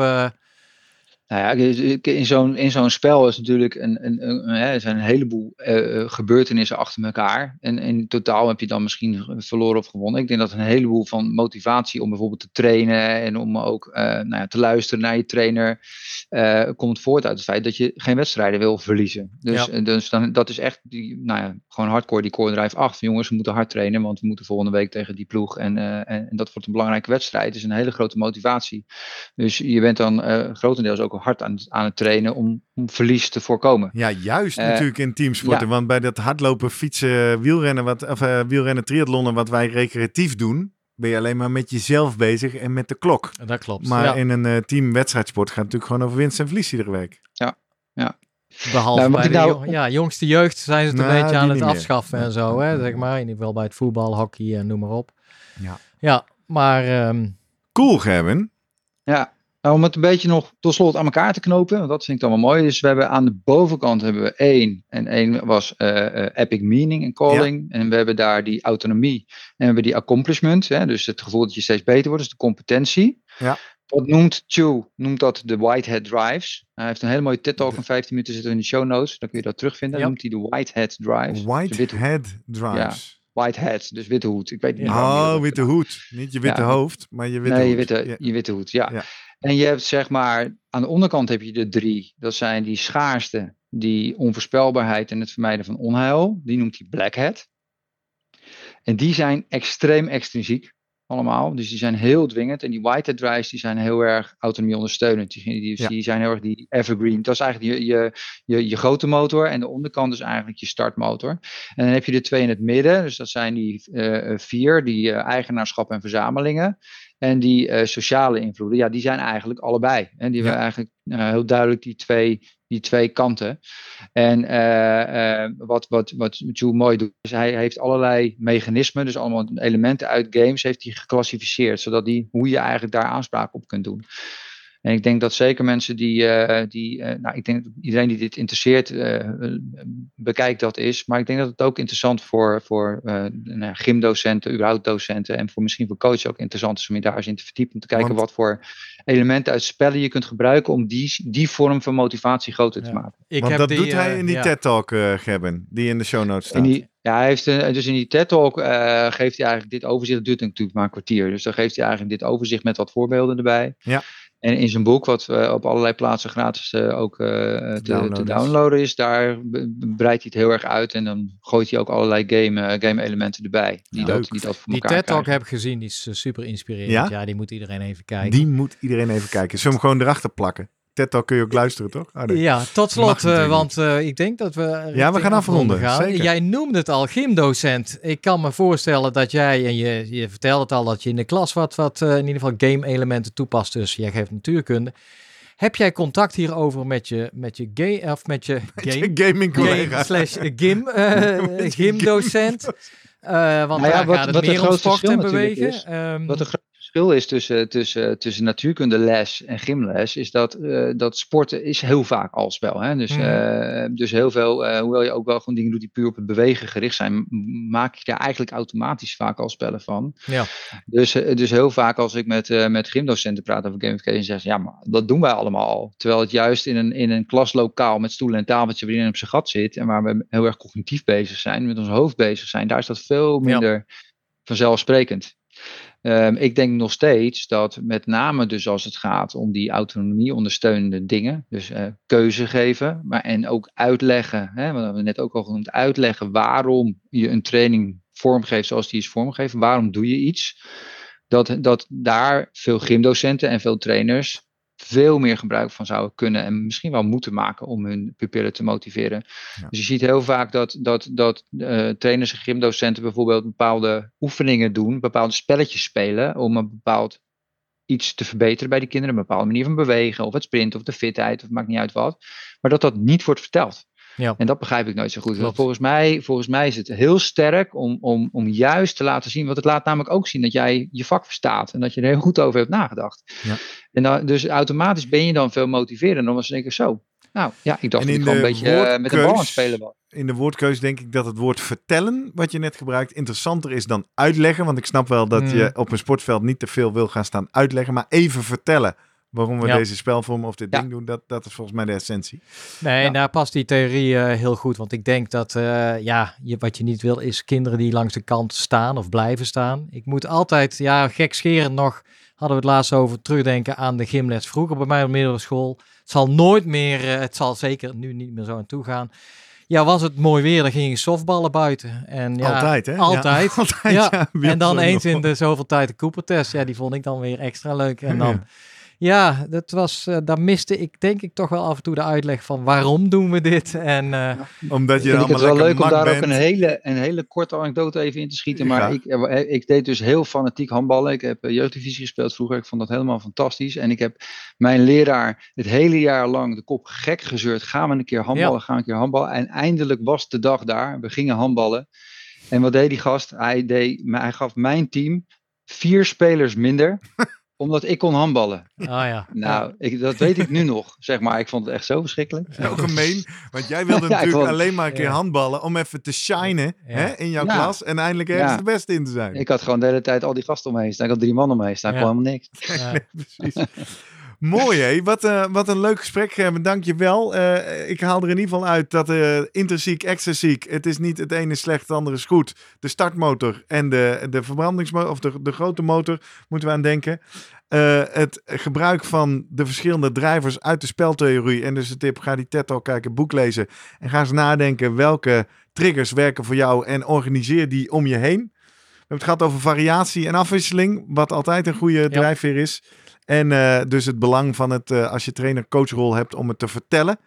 eh,
Nou ja, dus ik- in zo'n, in zo'n spel is natuurlijk een, een, een, hè, zijn een heleboel eh, eh, gebeurtenissen achter elkaar. En in totaal heb je dan misschien verloren of gewonnen. Ik denk dat een heleboel van motivatie om bijvoorbeeld te trainen en om ook eh, nou ja, te luisteren naar je trainer, eh, komt voort uit het feit dat je geen wedstrijden wil verliezen. Dus,
Ja.
eh, dus dan, dat is echt die, nou ja, gewoon hardcore die core drive 8. Van, jongens, we moeten hard trainen, want we moeten volgende week tegen die ploeg. En, eh, en, en dat wordt een belangrijke wedstrijd. Het is een hele grote motivatie. Dus je bent dan eh, grotendeels ook hard aan, het- aan het trainen om, om verlies te voorkomen.
Ja, juist
Eh,
natuurlijk in teamsporten.
ja.
Want bij dat hardlopen, fietsen, wielrennen, wat, of, eh, wielrennen, triathlonnen, wat wij recreatief doen, ben je alleen maar met jezelf bezig en met de klok.
dat klopt.
Maar
ja,
in een eh teamwedstrijdsport gaat het natuurlijk gewoon over winst en verlies iedere week.
behalve
Nou,
bij de
nou-
jong- ja, jongste jeugd zijn ze het een
Nou,
beetje aan het
meer.
afschaffen en zo, hè, zeg maar. In ieder geval bij het voetbal, hockey en noem maar op.
Ja.
Ja, maar ehm,
Cool, Gerben.
Ja, nou, om het een beetje nog tot slot aan elkaar te knopen, want dat vind ik dan wel mooi. Dus we hebben aan de bovenkant hebben we één. En één was eh, eh, epic meaning en calling. En we hebben daar die autonomie. En we hebben die accomplishment. Hè, dus het gevoel dat je steeds beter wordt, dus de competentie.
Ja.
Wat noemt Chu, noemt dat de Whitehead Drives. Hij heeft een hele mooie TED-talk van 15 minuten zitten in de show notes. Dan kun je dat terugvinden.
Ja.
Dan noemt hij de Whitehead Drives. Dus witte,
Whitehead Drives.
Whitehead, dus witte hoed. Ik weet niet
Oh,
dat
witte hoed. Niet je witte hoofd, maar je witte
nee, je
hoed.
witte,
Ja.
je witte hoed, ja. En je hebt zeg maar, aan de onderkant heb je de drie. Dat zijn die schaarste, die onvoorspelbaarheid en het vermijden van onheil. Die noemt hij Black Hat. En die zijn extreem extrinsiek allemaal. Dus die zijn heel dwingend. En die White Hat drives die zijn heel erg autonomie ondersteunend. Die, die,
Ja.
die zijn heel erg die evergreen. Dat is eigenlijk je, je, je, je grote motor. En de onderkant is eigenlijk je startmotor. En dan heb je de twee in het midden. Dus dat zijn die eh, vier. Die eh, eigenaarschap en verzamelingen. En die eh, sociale invloeden, ja, die zijn eigenlijk allebei. En die
Ja.
hebben eigenlijk eh, heel duidelijk die twee, die twee kanten. En eh, wat, wat, wat Joe mooi doet, is hij heeft allerlei mechanismen, dus allemaal elementen uit games, heeft hij geclassificeerd, zodat die, hoe je eigenlijk daar aanspraak op kunt doen. En ik denk dat zeker mensen die, eh, die eh, nou, ik denk dat iedereen die dit interesseert, eh, bekijkt dat is. Maar ik denk dat het ook interessant voor, voor eh, nou ja, gymdocenten, überhaupt docenten en voor misschien voor coaches ook interessant is om je daar eens in te verdiepen. Om te kijken
Want-
wat voor elementen uit spellen je kunt gebruiken om die, die vorm van motivatie groter te
Ja.
maken.
ik
Want
heb
dat
die,
doet hij in die
ja.
TED-talk, eh Gerben, die in de show notes staat.
Ja, hij heeft een, dus in die TED-talk eh, geeft hij eigenlijk dit overzicht. Dat duurt natuurlijk maar een kwartier. Dus dan geeft hij eigenlijk dit overzicht met wat voorbeelden erbij.
Ja.
En in zijn boek, wat eh, op allerlei plaatsen gratis eh, ook eh, te,
Downloaden
te
is.
downloaden is, daar breidt hij het heel erg uit. En dan gooit hij ook allerlei game, eh, game elementen erbij. Die,
Ja,
dat,
leuk.
die dat voor
Die TED-talk
krijgen.
heb ik gezien, die is super inspirerend.
Ja?
Ja? die moet iedereen even kijken.
Die moet iedereen even kijken. Zullen we hem gewoon erachter plakken? TED-talk kun je ook luisteren, toch? Oh, nee.
Ja, tot slot, eh, want eh, ik denk dat we.
Ja, we gaan afronden,
gaan.
zeker.
Jij noemde het al, gymdocent. Ik kan me voorstellen dat jij, en je, je vertelde het al, dat je in de klas wat, wat eh, in ieder geval game-elementen toepast. Dus jij geeft natuurkunde. Heb jij contact hierover met je, met je gay, of [LAUGHS] met je game,
Gaming collega.
game slash gym, [LAUGHS] eh, gymdocent? Want
Nou ja,
daar
wat-
gaat het
wat
meer om sport en bewegen.
is,
Ehm,
Wat een verschil is tussen, tussen, tussen natuurkundeles en gymles, is dat, uh, dat sporten is heel vaak al spel. Hè? Dus, uh, dus heel veel, uh, hoewel je ook wel gewoon dingen doet die puur op het bewegen gericht zijn, maak je daar eigenlijk automatisch vaak al spellen van.
Ja.
Dus, dus heel vaak als ik met, met gymdocenten praat over gamification, zeggen ze ja, maar dat doen wij allemaal al. Terwijl het juist in een, in een klaslokaal met stoelen en tafeltje waarin je op zijn gat zit en waar we heel erg cognitief bezig zijn, met ons hoofd bezig zijn, daar is dat veel minder ja. vanzelfsprekend. Um, ik denk nog steeds dat met name dus als het gaat om die autonomie ondersteunende dingen, dus uh, keuze geven, maar en ook uitleggen, hè, wat we net ook al genoemd, uitleggen waarom je een training vormgeeft zoals die is vormgegeven, waarom doe je iets, dat, dat daar veel gymdocenten en veel trainers veel meer gebruik van zouden kunnen en misschien wel moeten maken om hun pupillen te motiveren. Ja. Dus je ziet heel vaak dat, dat, dat uh, trainers en gymdocenten bijvoorbeeld bepaalde oefeningen doen, bepaalde spelletjes spelen om een bepaald iets te verbeteren bij die kinderen, een bepaalde manier van bewegen of het sprinten of de fitheid of maakt niet uit wat, maar dat dat niet wordt verteld.
Ja.
En dat begrijp ik nooit zo goed. Volgens mij, volgens mij is het heel sterk om, om, om juist te laten zien, want het laat namelijk ook zien dat jij je vak verstaat en dat je er heel goed over hebt nagedacht.
Ja.
En dan, dus automatisch ben je dan veel motiverender dan als ik zo. Nou ja, ik dacht dat ik gewoon een beetje uh, met de bal aan het spelen was.
In de woordkeus denk ik dat het woord vertellen, wat je net gebruikt, interessanter is dan uitleggen. Want ik snap wel dat mm. je op een sportveld niet te veel wil gaan staan uitleggen, maar even vertellen waarom we
Ja.
deze spelvorm of dit
Ja.
ding doen, dat, dat is volgens mij de essentie.
Nee,
Ja.
daar past die theorie eh, heel goed. Want ik denk dat, eh, ja, je, wat je niet wil is kinderen die langs de kant staan of blijven staan. Ik moet altijd, ja, gekscherend nog, hadden we het laatst over, terugdenken aan de gymles vroeger bij mij op middelbare school. Het zal nooit meer, eh, het zal zeker nu niet meer zo aan toe gaan. Ja, was het mooi weer, dan ging je softballen buiten. En ja,
altijd, hè? [LAUGHS]
Altijd.
Ja, altijd,
Ja. En dan eens in de zoveel tijd de Cooper-test. Ja, die vond ik dan weer extra leuk. En dan, ja, dat was, eh, daar miste ik denk ik toch wel af en toe de uitleg van waarom doen we dit. En eh,
Omdat je allemaal
het wel leuk om daar ook een hele, een hele korte anekdote even in te schieten. Maar
Ja.
ik, eh, ik deed dus heel fanatiek handballen. Ik heb jeugddivisie gespeeld vroeger. Ik vond dat helemaal fantastisch. En ik heb mijn leraar het hele jaar lang de kop gek gezeurd. Gaan we een keer handballen, gaan we een keer handballen. En eindelijk was de dag daar. We gingen handballen. En wat deed die gast? Hij, deed, hij gaf mijn team vier spelers minder. [LAUGHS] omdat ik kon handballen.
ah ja.
Nou, ik, dat weet ik nu [LAUGHS] nog. Zeg maar, ik vond het echt zo verschrikkelijk.
Zo gemeen, want jij wilde [LAUGHS]
Ja,
natuurlijk
vond-
alleen maar een keer
Ja.
handballen om even te shinen
Ja.
hè, in jouw
Ja.
klas en eindelijk ergens
Ja.
de beste in te zijn.
Ik had gewoon de hele tijd al die gasten omheen staan. Ik had drie man omheen staan. Ik
Ja.
kon helemaal niks.
ja. [LAUGHS]
Precies. Mooi hé, wat, eh, wat een leuk gesprek dank je wel. Eh, ik haal er in ieder geval uit dat eh intrinsiek, extrinsiek, het is niet het ene is slecht, het andere is goed. De startmotor en de, de verbrandingsmotor, of de, de grote motor, moeten we aan denken. Het gebruik van de verschillende drijvers uit de speltheorie. En dus de tip, ga die TED Talk kijken, boek lezen. En ga eens nadenken welke triggers werken voor jou en organiseer die om je heen. We hebben het gehad over variatie en afwisseling, wat altijd een goede drijfveer is. En eh, dus het belang van het, eh, als je trainer-coachrol hebt, om het te vertellen.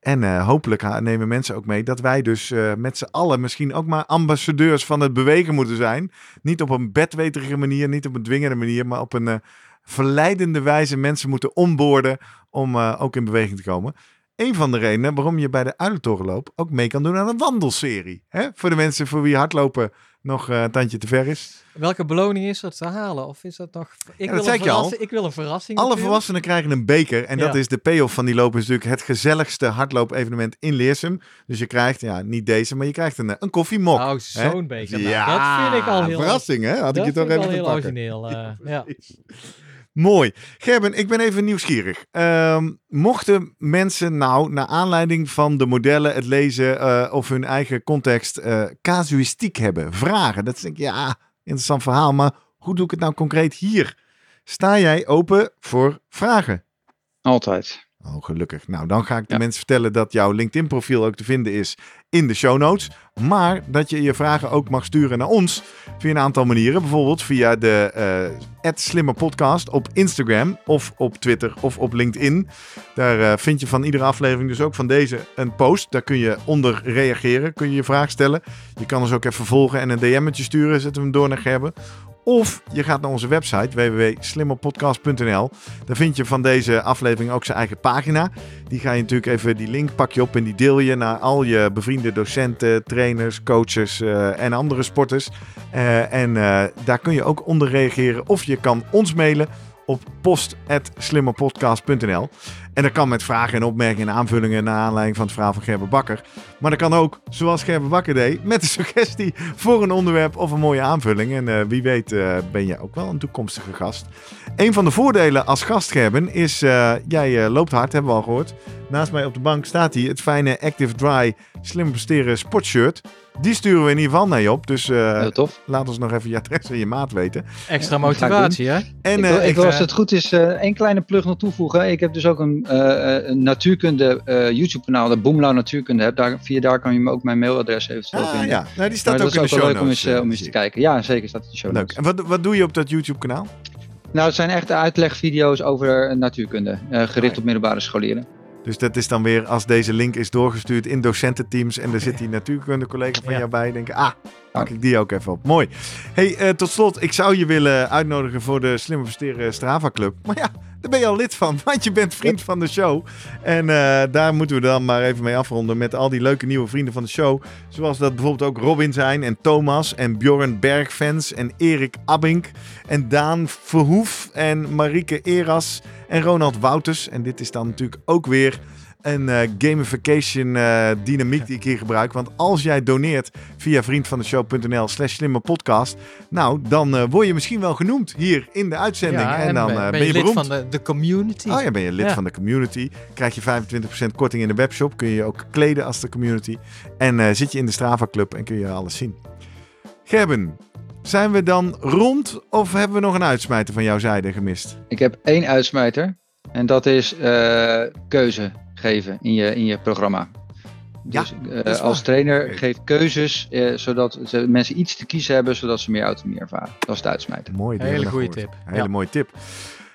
En eh, hopelijk nemen mensen ook mee dat wij dus met z'n allen misschien ook maar ambassadeurs van het bewegen moeten zijn. Niet op een bedweterige manier, niet op een dwingende manier, maar op een verleidende wijze mensen moeten onboorden om ook in beweging te komen. Een van de redenen waarom je bij de Uilentorenloop ook mee kan doen aan een wandelserie. Hè? Voor de mensen voor wie hardlopen nog eh, een tandje te ver is.
Welke beloning is er te halen? Of is dat nog... Ik,
dat
wil, een
al.
verrassing- ik wil een verrassing.
Alle
natuurlijk.
volwassenen krijgen een beker. En dat is de payoff van die loop. Is natuurlijk het gezelligste hardloop-evenement in Leersum. Dus je krijgt, ja, niet deze, maar je krijgt een, een koffiemok.
Oh, zo'n beker. Nou,
ja,
dat vind ik al heel...
verrassing, hè? Had ik
dat
je toch
vind ik
even
al heel origineel. [LAUGHS] eh, ja.
Mooi. Gerben, ik ben even nieuwsgierig. Ehm, mochten mensen nou, naar aanleiding van de modellen, het lezen eh, of hun eigen context, eh, casuïstiek hebben, vragen. Dat denk ik, ja, interessant verhaal, maar hoe doe ik het nou concreet hier? Sta jij open voor vragen?
Altijd.
Oh, gelukkig. Nou, dan ga ik de
Ja.
mensen vertellen dat jouw LinkedIn-profiel ook te vinden is in de show notes. Maar dat je je vragen ook mag sturen naar ons via een aantal manieren. Bijvoorbeeld via de eh Slimmer Podcast op Instagram of op Twitter of op LinkedIn. Daar eh, vind je van iedere aflevering, dus ook van deze, een post. Daar kun je onder reageren, kun je je vraag stellen. Je kan ons ook even volgen en een DM'tje sturen, zetten we hem door naar Gerben. Of je gaat naar onze website www.slimmerpodcast.nl. Daar vind je van deze aflevering ook zijn eigen pagina. Die ga je natuurlijk even, die link pak je op en die deel je naar al je bevriende docenten, trainers, coaches uh, en andere sporters. Uh, en uh, daar kun je ook onder reageren. Of je kan ons mailen op post.slimmerpodcast.nl. En dat kan met vragen en opmerkingen en aanvullingen naar aanleiding van het verhaal van Gerber Bakker. Maar dat kan ook, zoals Gerber Bakker deed, met een suggestie voor een onderwerp of een mooie aanvulling. En uh, wie weet uh, ben je ook wel een toekomstige gast. Een van de voordelen als gast, Gerben, is uh, jij loopt hard, hebben we al gehoord. Naast mij op de bank staat hij, het fijne Active Dry slim presteren sportshirt. Die sturen we in ieder geval naar je op. Dus uh,
tof.
laat ons nog even je adres en je maat weten.
Extra motivatie, hè?
En, ik wil, uh, ik wil als het goed is, uh, één kleine plug nog toevoegen. Ik heb dus ook een, een natuurkunde YouTube-kanaal, de Boomlau Natuurkunde. Heb. Daar, via daar kan je me ook mijn mailadres eventueel
ah,
vinden.
ja, nou, die staat
maar
ook in
de
show
leuk om eens, om eens te kijken. Ja, zeker staat in de show
Leuk. En wat, wat doe je op dat YouTube-kanaal?
Nou, het zijn echt uitlegvideo's over natuurkunde, gericht op middelbare scholieren.
Dus dat is dan weer als deze link is doorgestuurd in docententeams en er zit die [LAUGHS] natuurkunde collega van ja. jou bij. Denken, ah, pak ik die ook even op. Mooi. Hey, uh, tot slot, ik zou je willen uitnodigen voor de Slimme Versteren Strava Club. Maar ja, daar ben je al lid van, want je bent vriend van de show. En uh, daar moeten we dan maar even mee afronden met al die leuke nieuwe vrienden van de show. Zoals dat bijvoorbeeld ook Robin zijn en Thomas en Bjorn Bergfans en Erik Abink en Daan Verhoef en Marieke Eras en Ronald Wouters. En dit is dan natuurlijk ook weer een uh, gamification uh, dynamiek die ik hier gebruik. Want als jij doneert via vriendvandeshow.nl slash slimme podcast, nou, dan uh, word je misschien wel genoemd hier in de uitzending.
Ja,
en,
en,
dan
ben,
ben,
ben je,
je
lid
beroemd.
van de, de community.
Oh ja, ben je lid
Ja.
van de community. Krijg je 25% korting in de webshop. Kun je je ook kleden als de community. En zit je in de Strava Club en kun je alles zien. Gerben, zijn we dan rond of hebben we nog een uitsmijter van jouw zijde gemist?
Ik heb één uitsmijter. En dat is uh, keuze geven in je, in je programma. Dus
ja,
uh, als trainer geef keuzes, uh, zodat ze, mensen iets te kiezen hebben, zodat ze meer autonomie ervaren. Dat is het uitsmijten.
Mooi,
hele goede tip.
Een hele ja. mooie tip.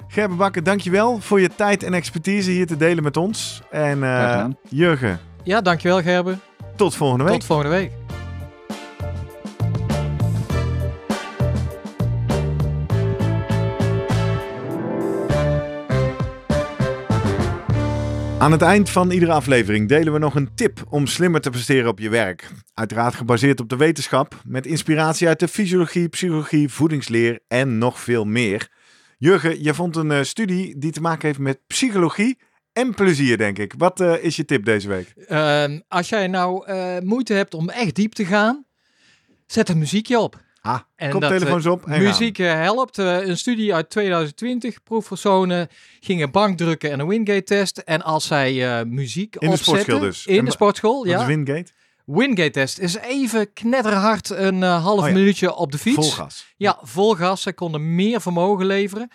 Gerben Bakker, dankjewel voor je tijd en expertise hier te delen met ons. En uh, Jurgen.
Ja, dankjewel Gerben.
Tot volgende week.
Tot volgende week.
Aan het eind van iedere aflevering delen we nog een tip om slimmer te presteren op je werk. Uiteraard gebaseerd op de wetenschap, met inspiratie uit de fysiologie, psychologie, voedingsleer en nog veel meer. Jurgen, je vond een uh, studie die te maken heeft met psychologie en plezier, denk ik. Wat uh, is je tip deze week?
Uh, als jij nou uh, moeite hebt om echt diep te gaan, zet een muziekje op.
Ah, en koptelefoons
dat,
op. En
muziek
gaan.
helpt. Uh, een studie uit 2020. Proefpersonen gingen bankdrukken en een Wingate-test. En als zij uh, muziek
in
opzetten...
de sportschool dus.
In de sportschool, ja.
Is Wingate?
Wingate-test is even knetterhard een uh, half oh ja. minuutje op de fiets.
Vol gas.
Ja, vol gas. Zij konden meer vermogen leveren.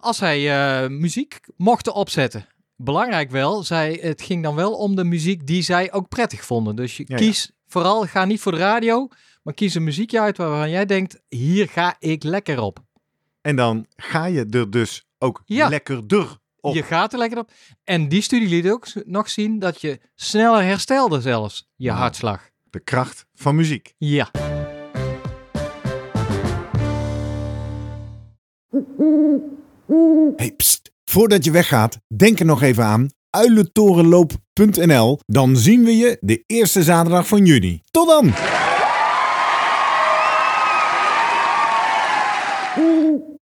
Als zij muziek mochten opzetten. Belangrijk wel, zij, het ging dan wel om de muziek die zij ook prettig vonden. Dus je
Ja,
kies vooral, ga niet voor de radio... Maar kies een muziekje uit waarvan jij denkt, hier ga ik lekker op.
En dan ga je er dus ook
Ja.
lekkerder op.
Je gaat er lekker op. En die studie liet ook nog zien dat je sneller herstelde zelfs, je hartslag.
De kracht van muziek.
Ja.
Hey, pst. Voordat je weggaat, denk er nog even aan uilentorenloop.nl. Dan zien we je de eerste zaterdag van juni. Tot dan!